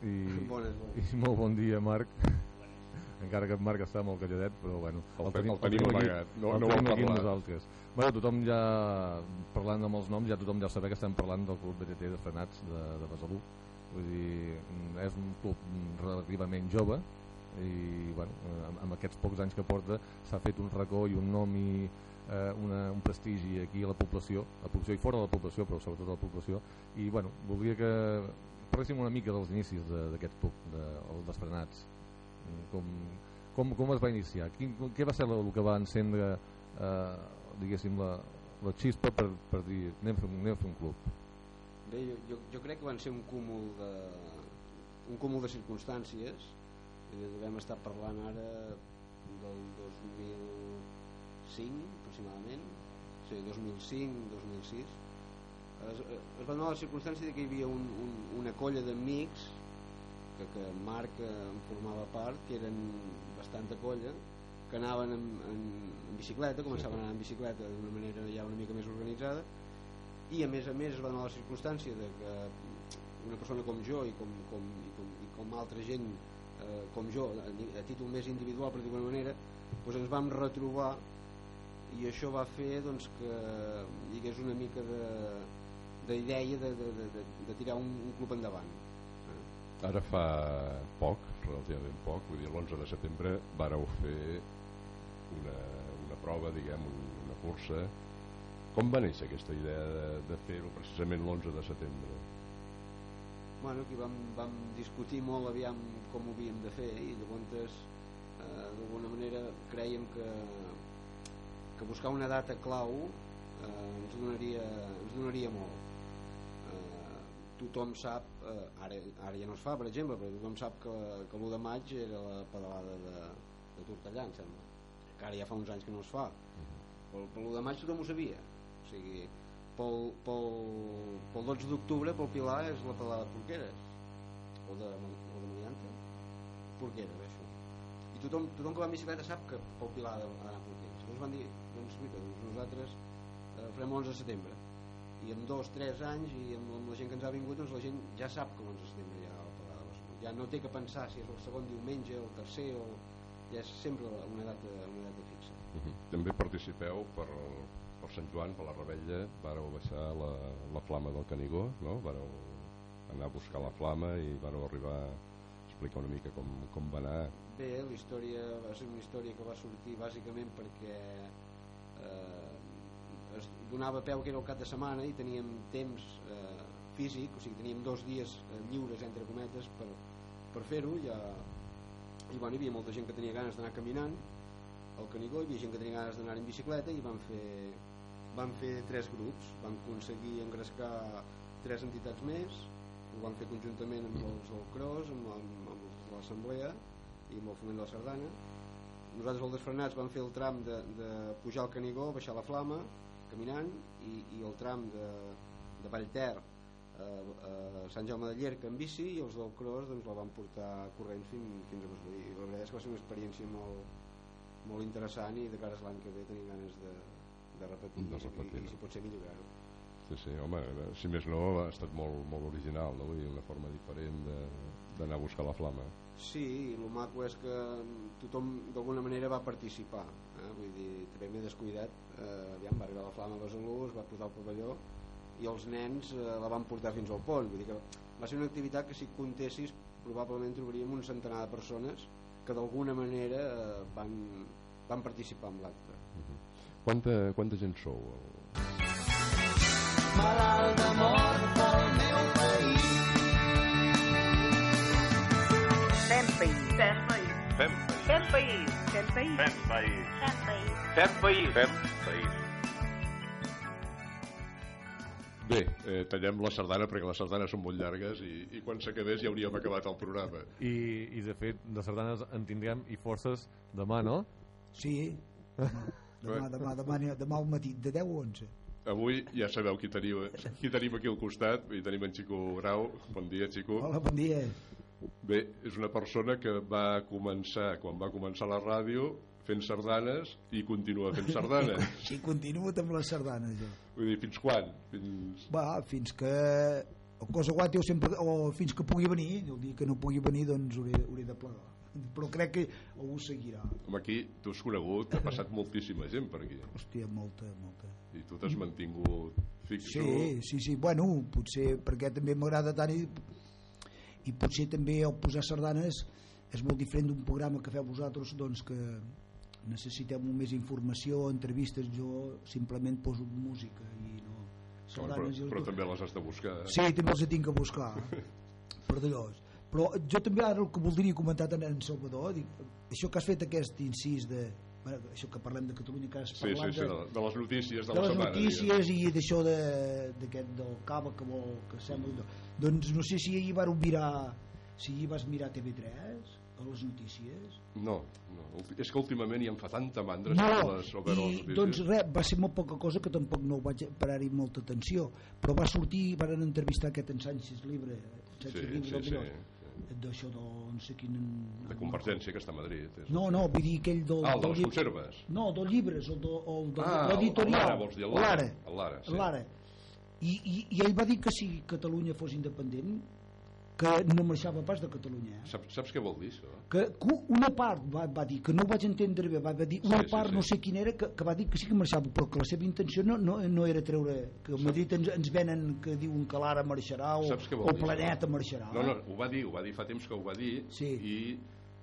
I, Bones, bones. I molt bon dia Marc. Encara que en Marc està molt calladet, però bueno, El ten- el tenim amagat, no- el no tenim aquí nosaltres. Bueno, tothom ja, parlant amb els noms, ja tothom ja saber que estem parlant del Club BTT de Frenats de, de Besalú. Vull dir, mm, és un club relativament jove i bueno, eh, amb, amb aquests pocs anys que porta s'ha fet un racó i un nom i eh, una, un prestigi aquí a la població, a la població i fora de la població, però sobretot a la població. I bueno, voldria que parléssim una mica dels inicis de- d'aquest club, de, els desfrenats Mm, com, com, com es va iniciar? Quin, què va ser el que va encendre eh, diguéssim la, la xispa per, per dir anem a fer, anem a fer un club? Bé, jo, jo, jo crec que van ser un cúmul de, un cúmul de circumstàncies. I devem estar parlant ara del 2005 aproximadament. Sí, 2005, 2006 es, es va donar la circumstància de que hi havia un, un, una colla d'amics que, que Marc eh, en formava part que eren bastanta colla que anaven en, en, en bicicleta començaven a anar en bicicleta d'una manera ja una mica més organitzada i a més a més es va donar la circumstància de que una persona com jo i com, com, i com, i com altra gent eh, com jo a, a títol més individual per dir-ho manera doncs ens vam retrobar i això va fer doncs, que hi hagués una mica de d'idea de, de, de, de, de tirar un, un club endavant Ara fa poc, relativament poc, vull dir, l'11 de setembre vareu fer una, una prova, diguem, un- una cursa. Com va néixer aquesta idea de, de fer-ho precisament l'11 de setembre? bueno, aquí vam, vam discutir molt aviam com ho havíem de fer i llavors eh, d'alguna manera creiem que, que buscar una data clau eh, ens, donaria, ens donaria molt. Eh, tothom sap eh, ara, ara ja no es fa per exemple però tothom sap que, que l'1 de maig era la pedalada de, de Tortellà em sembla que ara ja fa uns anys que no es fa. Pel, pel 1 de maig tothom ho sabia. O sigui, pel, pel, pel 12 d'octubre pel Pilar és la pedalada de Porqueres. O de, o de Mediante Porqueres, això. I tothom, tothom que va amb bicicleta sap que pel Pilar ha d'anar a Porqueres. Llavors van dir, nosaltres eh, farem l'11 de setembre i en dos, tres anys i amb, amb la gent que ens ha vingut doncs la gent ja sap que l'11 de setembre hi ha la pedalada de Besalú. ja no té que pensar si és el segon diumenge o el tercer o ja és sempre una data, una data fixa Uh -huh. També participeu per, per Sant Joan, per la Rebella, vareu baixar la, la flama del Canigó, no? Vareu anar a buscar la flama i vareu arribar explicar una mica com, com va anar. Bé, la història va ser una història que va sortir bàsicament perquè eh, es donava peu que era el cap de setmana i teníem temps eh, físic, o sigui, teníem dos dies eh, lliures, entre cometes, per, per fer-ho. Ja, I bueno, hi havia molta gent que tenia ganes d'anar caminant al Canigó, hi havia gent que tenia ganes d'anar en bicicleta i van fer, van fer tres grups. Vam aconseguir engrescar tres entitats més, ho vam fer conjuntament amb els del Cros, amb, amb, amb l'Assemblea i amb el Foment de la Sardana. Nosaltres, els desfrenats, vam fer el tram de, de pujar al Canigó, baixar la Flama, caminant, i, i el tram de, de Vallter a, a Sant Jaume de Llierca en bici i els del Cros doncs, la van portar corrents fins, fins a Besalú. I la veritat és que va ser una experiència molt, molt interessant i de cara a l'any que ve tenim ganes de, de repetir, De i- repetir, i, i, si pot ser millorar-ho. Sí, sí, home, eh, si més no, ha estat molt, molt original, no? Dir, una forma diferent d'anar a buscar la flama. Sí, i el maco és que tothom d'alguna manera va participar. Eh? Vull dir, també m'he descuidat. Eh, aviam, va arribar la flama a Besalú, es va portar al pavelló i els nens eh, la van portar fins al pont. Vull dir que va ser una activitat que si comptessis probablement trobaríem un centenar de persones que d'alguna manera eh, van, van participar en l'acte. Quanta, quanta gent sou? malalt d'amor pel meu país. Fem Fem país. Fem país. Fem país. Fem país. Fem país. Fem país. Bé, eh, tallem la sardana perquè les sardanes són molt llargues i, i quan s'acabés ja hauríem acabat el programa. I, I de fet, de sardanes en tindrem i forces demà, no? Sí, demà, demà, demà, demà, demà al matí, de 10 a 11. Avui ja sabeu qui tenim, qui tenim aquí al costat, i tenim en Xico Grau. Bon dia, Xico. Hola, bon dia. Bé, és una persona que va començar, quan va començar la ràdio, fent sardanes i continua fent sardanes. I continuo amb les sardanes, jo. Vull dir, fins quan? Fins... Va, fins que o cosa guata o, sempre, o fins que pugui venir el dia que no pugui venir doncs hauré, hauré de plegar però crec que algú seguirà Com aquí, tu has conegut, ha passat moltíssima gent per aquí. hòstia, molta, molta I tu t'has mantingut fixo. sí, sí, sí, bueno, potser perquè també m'agrada tant i, i potser també el posar sardanes és molt diferent d'un programa que feu vosaltres doncs que necessiteu molt més informació, entrevistes jo simplement poso música i no però, sardanes el però que- també les has de buscar. Eh? Sí, també els tinc que buscar per d'allò però jo també ara el que voldria comentar en Salvador dic, això que has fet aquest incís de bueno, això que parlem de Catalunya que has Sí, parlat sí, sí, de, de les notícies de, de les setmana. notícies i d'això de- d'aquest del cava que vol que sembla doncs no sé si ahir vau mirar si ahir vas mirar TV3 a les notícies No, no, és que últimament ja em fa tanta mandra no, les, les i notícies. doncs res, va ser molt poca cosa que tampoc no vaig parar-hi molta atenció però va sortir, van entrevistar aquest en Sánchez Libre Sánchez Sí, Libre sí, sí, d'això del no sé quin de Convergència que està a Madrid. És... no, no, vull dir aquell del, Ah, el de les llibre- conserves. no, del llibres el, de, el de Ah, l'editorial Lara, vols dir, el Lara. Lara, El Lara, sí. Lara. I, i, i ell va dir que si Catalunya fos independent que no marxava pas de Catalunya eh? Saps, saps què vol dir, això? que, que una part va, va dir que no ho vaig entendre bé va, va dir una Sí, sí, part sí. no sé quina era que, que va dir que sí que marxava però que la seva intenció no, no, no era treure que a Madrid ens, ens venen que diuen que l'ara marxarà o, o dir, Planeta això? marxarà No, no, ho va dir, ho va dir fa temps que ho va dir Sí. i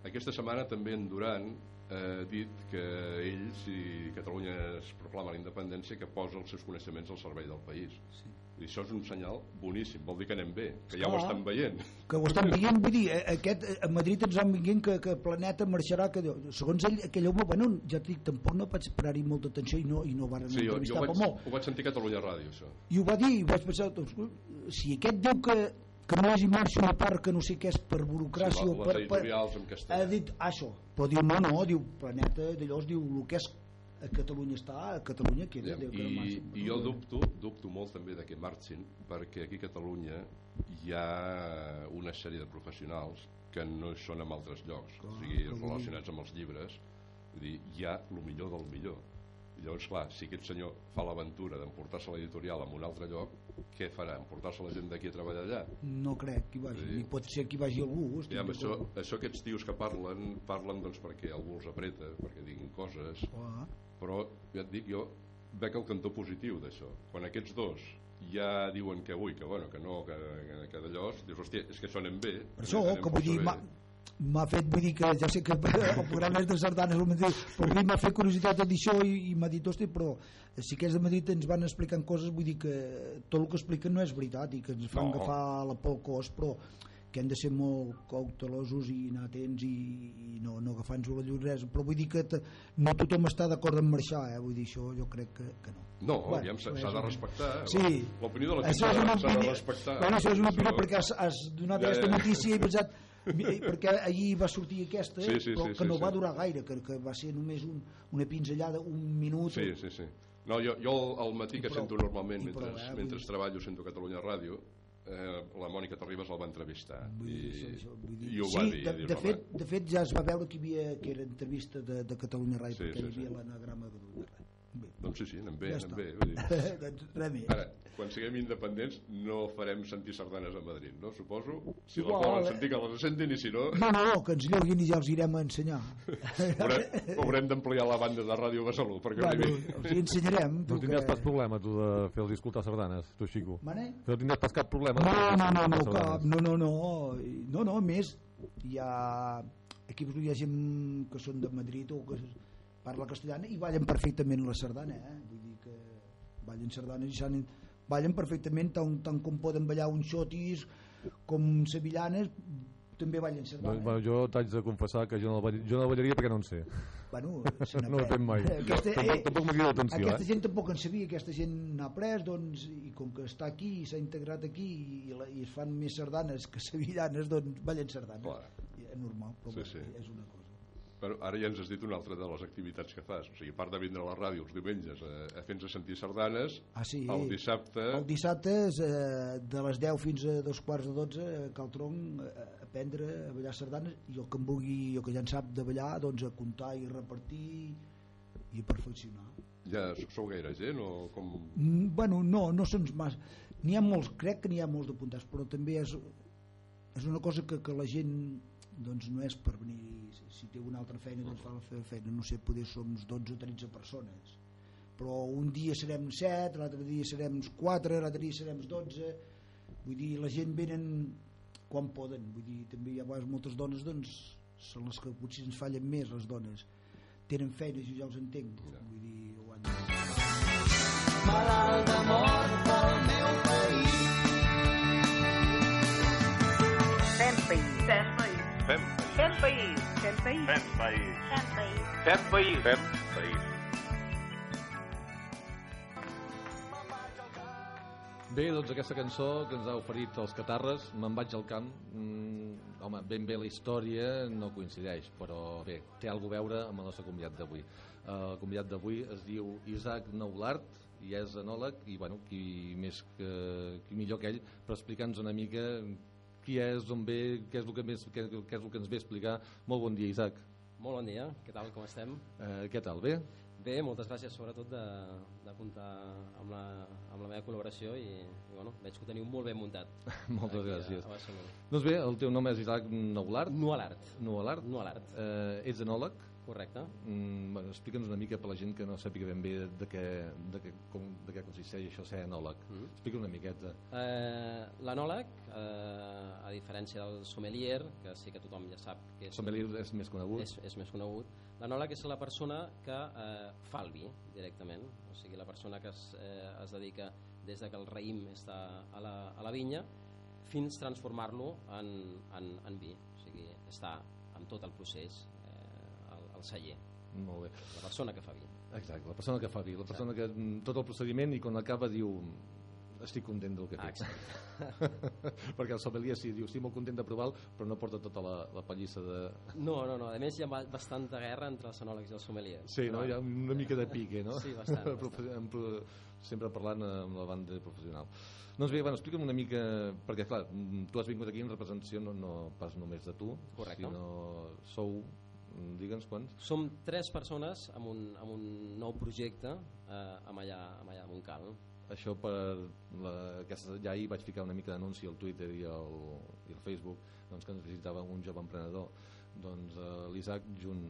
aquesta setmana també en Duran eh, ha dit que ell, si Catalunya es proclama la independència, que posa els seus coneixements al servei del país. Sí. I això és un senyal boníssim, vol dir que anem bé, que ja ho estan veient. que ho estan veient, vull dir, eh, aquest, eh, a Madrid ens van veient que, que Planeta marxarà, que segons ell, aquell home, bueno, ja et dic, tampoc no vaig parar-hi molta atenció i no, i no van Sí, jo, jo entrevistar ho, vaig, molt. ho vaig sentir a Catalunya Ràdio, això. I ho va dir, i vaig pensar, doncs, si aquest diu que, que no hi marxa una part que no sé què és per burocràcia Sí, o les per, per, ha dit això, però diu no, no, diu Planeta d'allò diu el que és a Catalunya està, a Catalunya queda, Ja, diu que no I. I jo dubto, dubto molt també de que marxin perquè aquí a Catalunya hi ha una sèrie de professionals que no hi són en altres llocs, o sigui, clar. relacionats amb els llibres, vull dir, hi ha el millor del millor. I llavors, clar, si aquest senyor fa l'aventura d'emportar-se l'editorial a un altre lloc, què farà? Emportar-se la gent d'aquí a treballar allà? No crec que hi vagi, ni pot ser que hi vagi algú. Ja, amb això, això aquests tios que parlen, parlen doncs perquè algú els apreta, perquè diguin coses, Clar. Però ja et dic, jo veig el cantó positiu d'això. Quan aquests dos ja diuen que ui, que bueno, que no, que, que, que d'allò, dius, hòstia, és que això anem bé. Per això, que vull dir, m'ha- fet, vull dir que ja sé que el programa és de sardanes, el mateix, però vull dir, m'ha fet curiositat dir això i, i m'ha dit, hosti, però si aquests de Madrid ens van explicant coses, vull dir que tot el que expliquen no és veritat i que ens fan No. agafar la por al cos, però que hem de ser molt cautelosos i anar atents i, i no, no agafar-nos la lloresa però vull dir que no tothom està d'acord en marxar eh? vull dir això jo crec que, que no No, Bueno, s'ha de respectar. eh? Sí. L'opinió de la gent s'ha de- respectar. Bueno, això és una opinió perquè has, has donat Ja, aquesta ja. notícia i he pensat mi- perquè ahir va sortir aquesta Sí, sí, però sí, que sí, no sí. va durar gaire que, que va ser només un, una pinzellada un minut Sí, sí, sí. No, jo, jo al matí que prou. sento normalment, I mentre, prou, eh? Mentre treballo, sento Catalunya Ràdio, eh, la Mònica Terribas el va entrevistar. Vull dir, I, això, vull dir. i ho sí, va dir. de, de, fet, de fet ja es va veure que havia que era entrevista de, de Catalunya Ràdio Sí, perquè sí, hi havia sí. l'anagrama de Catalunya Doncs sí, sí, anem bé, Ja anem bé. Vull dir. doncs més. Ara, quan siguem independents no farem sentir sardanes a Madrid, no? Suposo. Si Igual, les volen eh? sentir, que les sentin, i si no, No, no, que ens lloguin i ja els irem a ensenyar. haurem, haurem d'ampliar la banda de Ràdio Besalú, perquè Bueno, arribi. els hi ensenyarem. No tindràs que- pas problema, tu, de fer-los escoltar sardanes, tu, Xico. Mane? Que no tindràs pas cap problema. No, no, no, no, cap, no, no, no, no, no, més, hi ha equips on hi ha gent que són de Madrid o que parla castellana i ballen perfectament la sardana, eh? vull dir que ballen sardanes i saben, ballen perfectament tant, tant com poden ballar uns xotis com sevillanes també ballen Bueno, sardanes. bueno, jo t'haig de confessar que jo no, ball- jo no la ballaria perquè no en sé. Bueno, se no ho fet mai. Aquesta, tampoc, tampoc m'ha cridat l'atenció, aquesta eh? gent tampoc en sabia, aquesta gent n'ha après, doncs, i com que està aquí i s'ha integrat aquí i, la, i es fan més sardanes que sevillanes, doncs ballen sardanes. Clar. I És normal, però sí. sí. és una cosa. Però ara ja ens has dit una altra de les activitats que fas. O sigui, a part de vindre a la ràdio els diumenges a, a fer-nos sentir sardanes, Ah, sí. el dissabte... El dissabte és, eh, de les 10 fins a dos quarts de 12 a Cal Tronc a aprendre a ballar sardanes i el que en vulgui, o que ja en sap de ballar, doncs a comptar i repartir i a perfeccionar. Ja sou gaire gent o com... Mm, bueno, no, no són massa n'hi ha molts, crec que n'hi ha molts d'apuntats però també és, és una cosa que, que la gent doncs no és per venir si té una altra feina doncs fa la seva feina no sé, poder som 12 o 13 persones però un dia serem 7 l'altre dia serem 4 l'altre dia serem 12 vull dir, la gent venen quan poden vull dir, també hi ha moltes dones doncs són les que potser ens fallen més les dones tenen feines i jo ja els entenc vull dir, ho han de... malalt d'amor pel meu país. Fem país. Fem país. Fem Fem país. Fem país. Fem país. Fem país. Fem país. Fem país. Bé, doncs aquesta cançó que ens ha oferit els Catarres, Me'n vaig al camp, mm, home, ben bé la història no coincideix, però bé, té alguna a veure amb el nostre convidat d'avui. Eh, El convidat d'avui es diu Isaac Noulart i és enòleg i bueno, qui, més que, qui millor que ell per explicar-nos una mica qui és, on ve, què és, el que més, què, què és el que ens ve a explicar. Molt bon dia, Isaac. Molt bon dia, què tal, com estem? Eh, què tal, bé? Bé, moltes gràcies sobretot de- d'apuntar amb, la, amb la meva col·laboració i, i bueno, veig que ho teniu molt ben muntat. Moltes aquí gràcies. A. Doncs bé, el teu nom és Isaac Noulart. Nualart. Nualart. Nualart. Eh, ets enòleg? Correcte. Mm, bueno, Explica'ns una mica per la gent que no sàpiga ben bé de què, de què, com, de què consisteix això ser enòleg. Mm. Explica una miqueta. Eh, L'anòleg, eh, a diferència del sommelier, que sí que tothom ja sap que és, Sommelier és més conegut. és, és més conegut, l'anòleg és la persona que eh, fa el vi directament, o sigui, la persona que es, eh, es dedica des de que el raïm està a la, a la vinya fins transformar-lo en, en, en vi, o sigui, està amb tot el procés celler. Molt bé. La persona que fa vi. Exacte, la persona que fa vi, la persona que mm, tot el procediment i quan acaba diu estic content del que Ah, faig. Perquè el sommelier sí, diu estic molt content de provar però no porta tota la, la pallissa de... No, no, no, a més hi ha ba- bastanta guerra entre els enòlegs i els sommeliers. Sí, no? Hi ha una mica de pique, no? Sí, bastant, bastant. Sempre parlant amb la banda professional. Doncs bé, bueno, explica'm una mica, perquè clar, mm, tu has vingut aquí en representació no, no pas només de tu, Correcte. sinó sou, digue'ns quants? Som tres persones amb un, amb un nou projecte eh, amb allà, amb allà a Montcal. Això per la, aquesta, ja ahir vaig ficar una mica d'anunci al Twitter i al, i al Facebook doncs, que ens visitava un jove emprenedor doncs eh, l'Isaac junt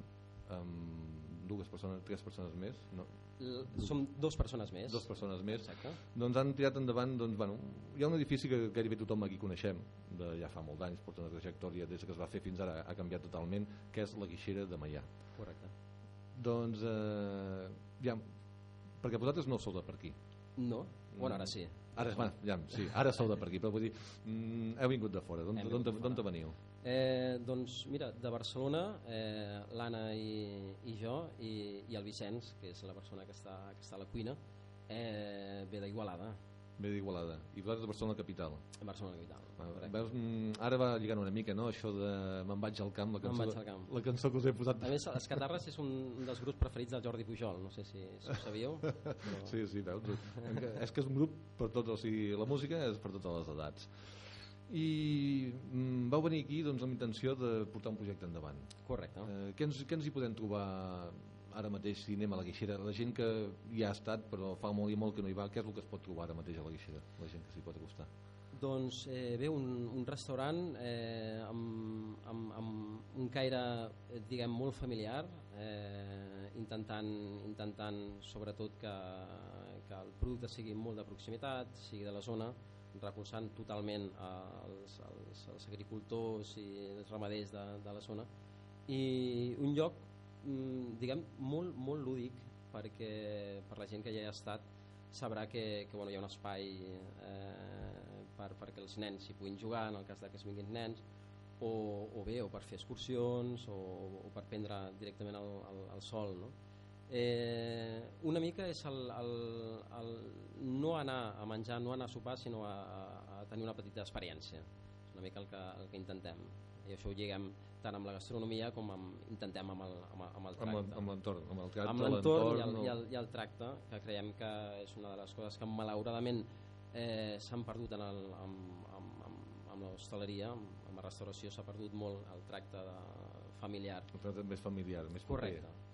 amb dues persones, tres persones més no? L som dos persones més. Dos persones més. Exacte. Doncs han tirat endavant, doncs, bueno, hi ha un edifici que gairebé tothom aquí coneixem, de ja fa molt d'anys, porta una trajectòria des que es va fer fins ara, ha canviat totalment, que és la Guixera de Maià. Correcte. Doncs, eh, ja, perquè vosaltres no sou de per aquí. No? Bueno, ara sí. Ara, va, ja, sí, ara sou de per aquí, però vull dir, mm, heu vingut de fora, d'on veniu? Eh, doncs mira, de Barcelona eh, l'Anna i, i jo i, i el Vicenç, que és la persona que està, que està a la cuina eh, ve d'Igualada Ve d'Igualada. I vosaltres de Barcelona capital. Barcelona capital Ah, Veus, mm, ara va lligant una mica, no?, això de Me'n vaig al camp, la cançó, vaig al camp. la cançó que us he posat. a més, Els Catarres és un dels grups preferits del Jordi Pujol no sé si, si ho sabíeu però... Sí, sí, veus? és que és un grup per tots, o sigui, la música és per totes les edats. I mm, vau venir aquí doncs, amb intenció de portar un projecte endavant. Correcte. Eh, què, ens, què ens hi podem trobar ara mateix si anem a la Guixera, la gent que hi ha estat però fa molt i molt que no hi va, què és el que es pot trobar ara mateix a la Guixera, la gent que s'hi pot acostar? Doncs eh, bé, un, un restaurant eh, amb, amb, amb un caire eh, diguem molt familiar eh, intentant, intentant sobretot que, que el producte sigui molt de proximitat sigui de la zona recolzant totalment els, els, els agricultors i els ramaders de, de la zona i un lloc mm, diguem molt, molt lúdic perquè per la gent que ja hi ha estat sabrà que, que bueno, hi ha un espai eh, per, perquè els nens hi puguin jugar en el cas de que es vinguin nens o, o bé, o per fer excursions o, o per prendre directament el, el, el sol no? Eh, una mica és el, el, el no anar a menjar, no anar a sopar sinó a, a, a tenir una petita experiència és una mica el que, el que intentem i això ho lliguem tant amb la gastronomia com amb, intentem amb el, amb, amb el tracte amb l'entorn amb el tracte, amb l'entorn i, el, i, el, i el tracte que creiem que és una de les coses que malauradament eh, s'han perdut en el, amb, amb, amb, amb l'hostaleria, amb, amb la restauració s'ha perdut molt el tracte de, familiar. El tracte més familiar, més proper. correcte.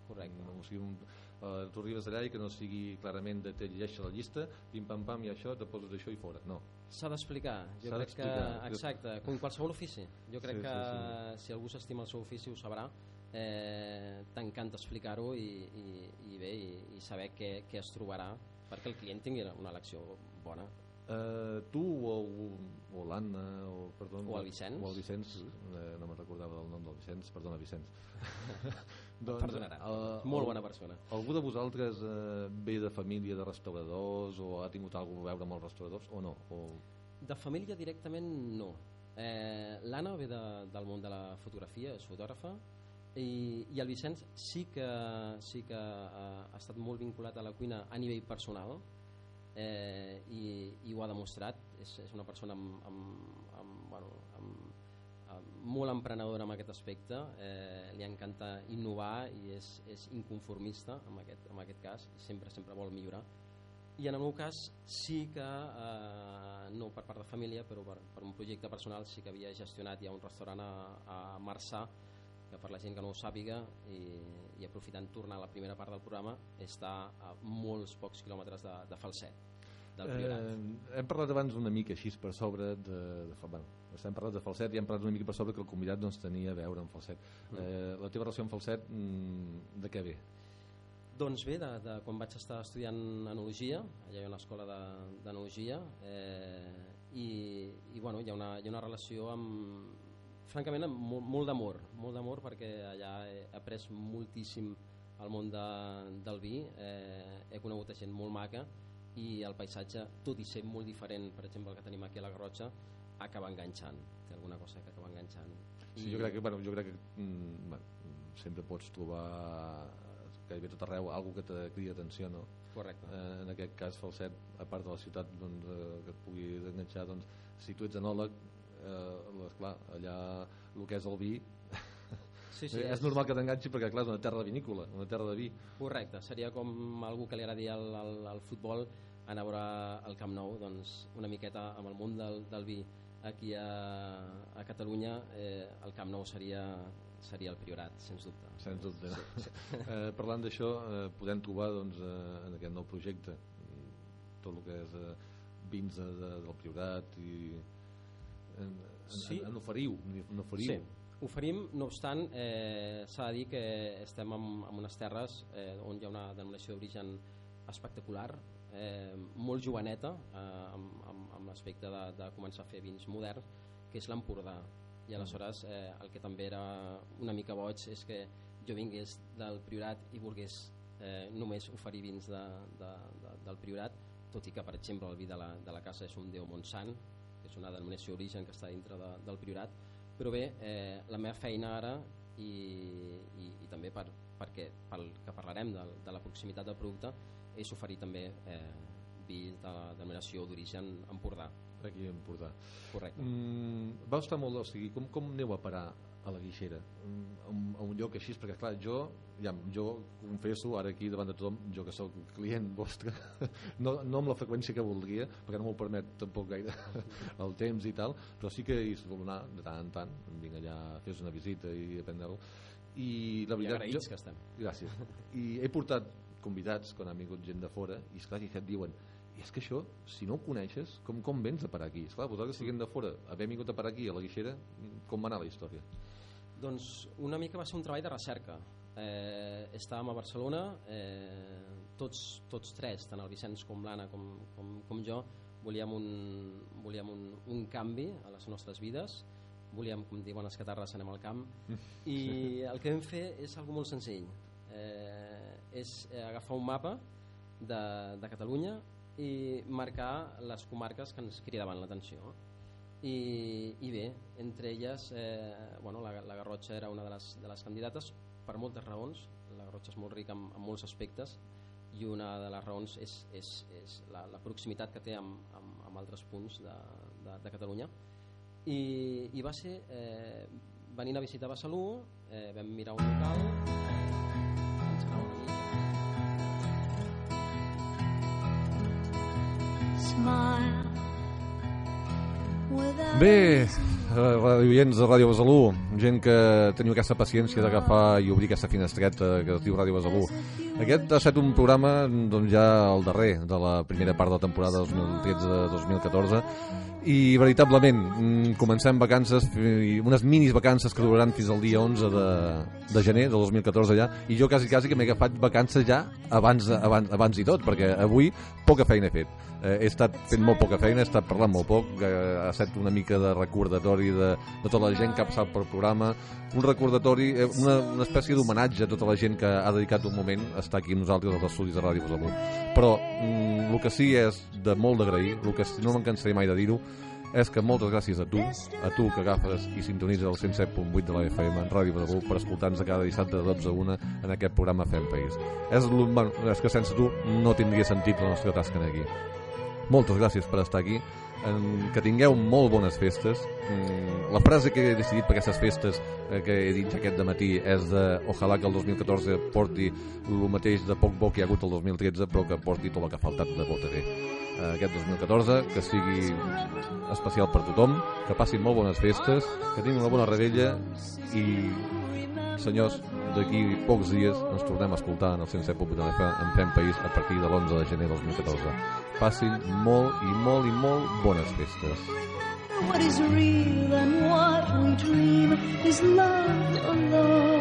No, o sigui, un, uh, tu arribes allà i que no sigui clarament de te llegeixes la llista, pim pam pam i això, te poses això i fora. No. S'ha d'explicar, jo crec que, exacte, com qualsevol ofici. Jo crec Sí, que sí, si algú s'estima el seu ofici ho sabrà, eh, t'encanta explicar-ho i, i, i bé, i, i saber què, què es trobarà perquè el client tingui una elecció bona. Uh, tu o, o l'Anna o, perdó, O el Vicenç. o el Vicenç eh, no me'n recordava del nom del Vicenç perdona Vicenç doncs, Perdonarà. Molt bona persona. algú de vosaltres eh, ve de família de restauradors o ha tingut alguna a veure amb els restauradors o no? O... De família directament no. Eh, L'Anna ve de, del món de la fotografia, és fotògrafa, i, i el Vicenç sí que, sí que eh, ha estat molt vinculat a la cuina a nivell personal eh, i, i ho ha demostrat. És, és una persona amb, amb, amb, bueno, molt emprenedora en aquest aspecte, eh, li encanta innovar i és, és inconformista en aquest, en aquest cas, sempre, sempre vol millorar. I en el meu cas sí que eh, no per part de família però per, per un projecte personal sí que havia gestionat ja un restaurant a, a Marçà que per la gent que no ho sàpiga i, i aprofitant tornar a la primera part del programa està a molts pocs quilòmetres de, de Falset del Priorat Eh, hem parlat abans una mica així per sobre de, de, de bueno, estem parlant de falset i hem parlat una mica per sobre que el convidat doncs, tenia a veure amb falset. Eh, la teva relació amb falset mm, de què ve? Doncs bé, de, de quan vaig estar estudiant enologia, allà hi ha una escola de- d'enologia, eh, i, i bueno, hi ha, una, hi ha una relació amb, francament, amb molt, molt d'amor, molt d'amor perquè allà he après moltíssim el món de, del vi, eh, he conegut gent molt maca i el paisatge, tot i ser molt diferent, per exemple, el que tenim aquí a la Garrotxa, acaba enganxant, té alguna cosa que acaba enganxant. Sí, jo crec que, bueno, jo crec que mm, bueno, sempre pots trobar gairebé tot arreu algo que te crida atenció no? Correcte. Eh, en aquest cas Falset, a part de la ciutat doncs, eh, que et pugui enganxar doncs, si tu ets enòleg eh, esclar, allà el que és el vi Sí, sí, és, és- normal que t'enganxi perquè clar, és una terra vinícola una terra de vi Correcte, seria com algú que li agradi el, el, el futbol anar a veure el Camp Nou doncs una miqueta amb el món del, del vi aquí a, a Catalunya eh, el Camp Nou seria, seria el Priorat, sens dubte. Sens dubte. eh, parlant d'això, eh, podem trobar doncs, eh, en aquest nou projecte tot el que és eh, vins de, de, del Priorat i en, en, Sí. en, en oferiu, en oferiu. Sí, oferim, no obstant, eh, s'ha de dir que estem en, en unes terres eh, on hi ha una denominació d'origen espectacular, eh, molt joveneta, eh, amb, amb, amb l'aspecte de, de començar a fer vins moderns, que és l'Empordà. I aleshores eh, el que també era una mica boig és que jo vingués del Priorat i volgués eh, només oferir vins de, de, de, del Priorat, tot i que, per exemple, el vi de la, de la casa és un Déu Montsant, que és una denominació d'origen que està dintre de, del Priorat, però bé, eh, la meva feina ara i, i, i també per, perquè pel que parlarem de, de la proximitat del producte és oferir també eh, vi de la denominació d'origen Empordà. Aquí a Empordà. Correcte. Mm, va estar molt o sigui, com, com aneu a parar a la guixera mm, a, un, lloc així perquè clar, jo, ja, jo confesso ara aquí davant de tothom, jo que sóc client vostre no, no amb la freqüència que voldria perquè no m'ho permet tampoc gaire el temps i tal però sí que hi suelo anar de tant en tant vinc allà a fer una visita i a prendre I la veritat... agraïts que estem. Gràcies. I he portat convidats, quan han vingut gent de fora, i esclar, que et diuen i és que això, si no ho coneixes, com, com vens a parar aquí? Esclar, vosaltres siguem de fora, haver vingut a parar aquí, a la Guixera, com va anar la història? Doncs una mica va ser un treball de recerca. Eh, estàvem a Barcelona, eh, tots, tots tres, tant el Vicenç com l'Anna com, com, com jo, volíem, un, volíem un, un canvi a les nostres vides, volíem, com diuen les catarres, anem al camp, i el que vam fer és algo molt senzill. Eh, és agafar un mapa de, de Catalunya i marcar les comarques que ens cridaven l'atenció. I, I bé, entre elles, eh, bueno, la, la Garrotxa era una de les, de les candidates per moltes raons. La Garrotxa és molt rica en, en molts aspectes i una de les raons és, és, és la, la proximitat que té amb, amb, amb altres punts de, de, de Catalunya. I, i va ser eh, venint a visitar Besalú, eh, vam mirar un local, Bé, radioients de Ràdio Besalú, gent que teniu aquesta paciència d'agafar i obrir aquesta finestreta que es diu Ràdio Besalú. Aquest ha estat un programa doncs, ja el darrer de la primera part de la temporada 2013-2014 i veritablement mm, comencem vacances unes minis vacances que duraran fins al dia 11 de, de gener de 2014 ja. I jo quasi quasi que m'he agafat vacances ja abans, abans, abans i tot perquè avui poca feina he fet. Eh, he estat fent molt poca feina, he estat parlant molt poc eh, ha estat una mica de recordatori de, de tota la gent que ha passat pel programa un recordatori, eh, una, una espècie d'homenatge a tota la gent que ha dedicat un moment a estar aquí amb nosaltres als estudis de Ràdio Besalú però mm, el que sí és de molt d'agrair el que no me'n cansaré mai de dir-ho és que moltes gràcies a tu, a tu que agafes i sintonitzes el 107.8 de la FM en Ràdio Besalú per escoltar-nos cada dissabte de 12 a 1 en aquest programa Fem País. És, bueno, és que sense tu no tindria sentit la nostra tasca aquí. Moltes gràcies per estar aquí que tingueu molt bones festes. Mm, la frase que he decidit per aquestes festes eh, que he dit aquest de matí és de ojalà que el 2014 porti el mateix de poc bo que hi ha hagut el 2013 però que porti tot el que ha faltat de bo també. Eh, aquest 2014 que sigui especial per tothom que passin molt bones festes que tinguin una bona rebella i senyors, d'aquí pocs dies ens tornem a escoltar en el 107.8 de l'FM en Fem País a partir de l'11 de gener 2014 passin molt i molt i molt bones festes What is real and what we dream is love alone.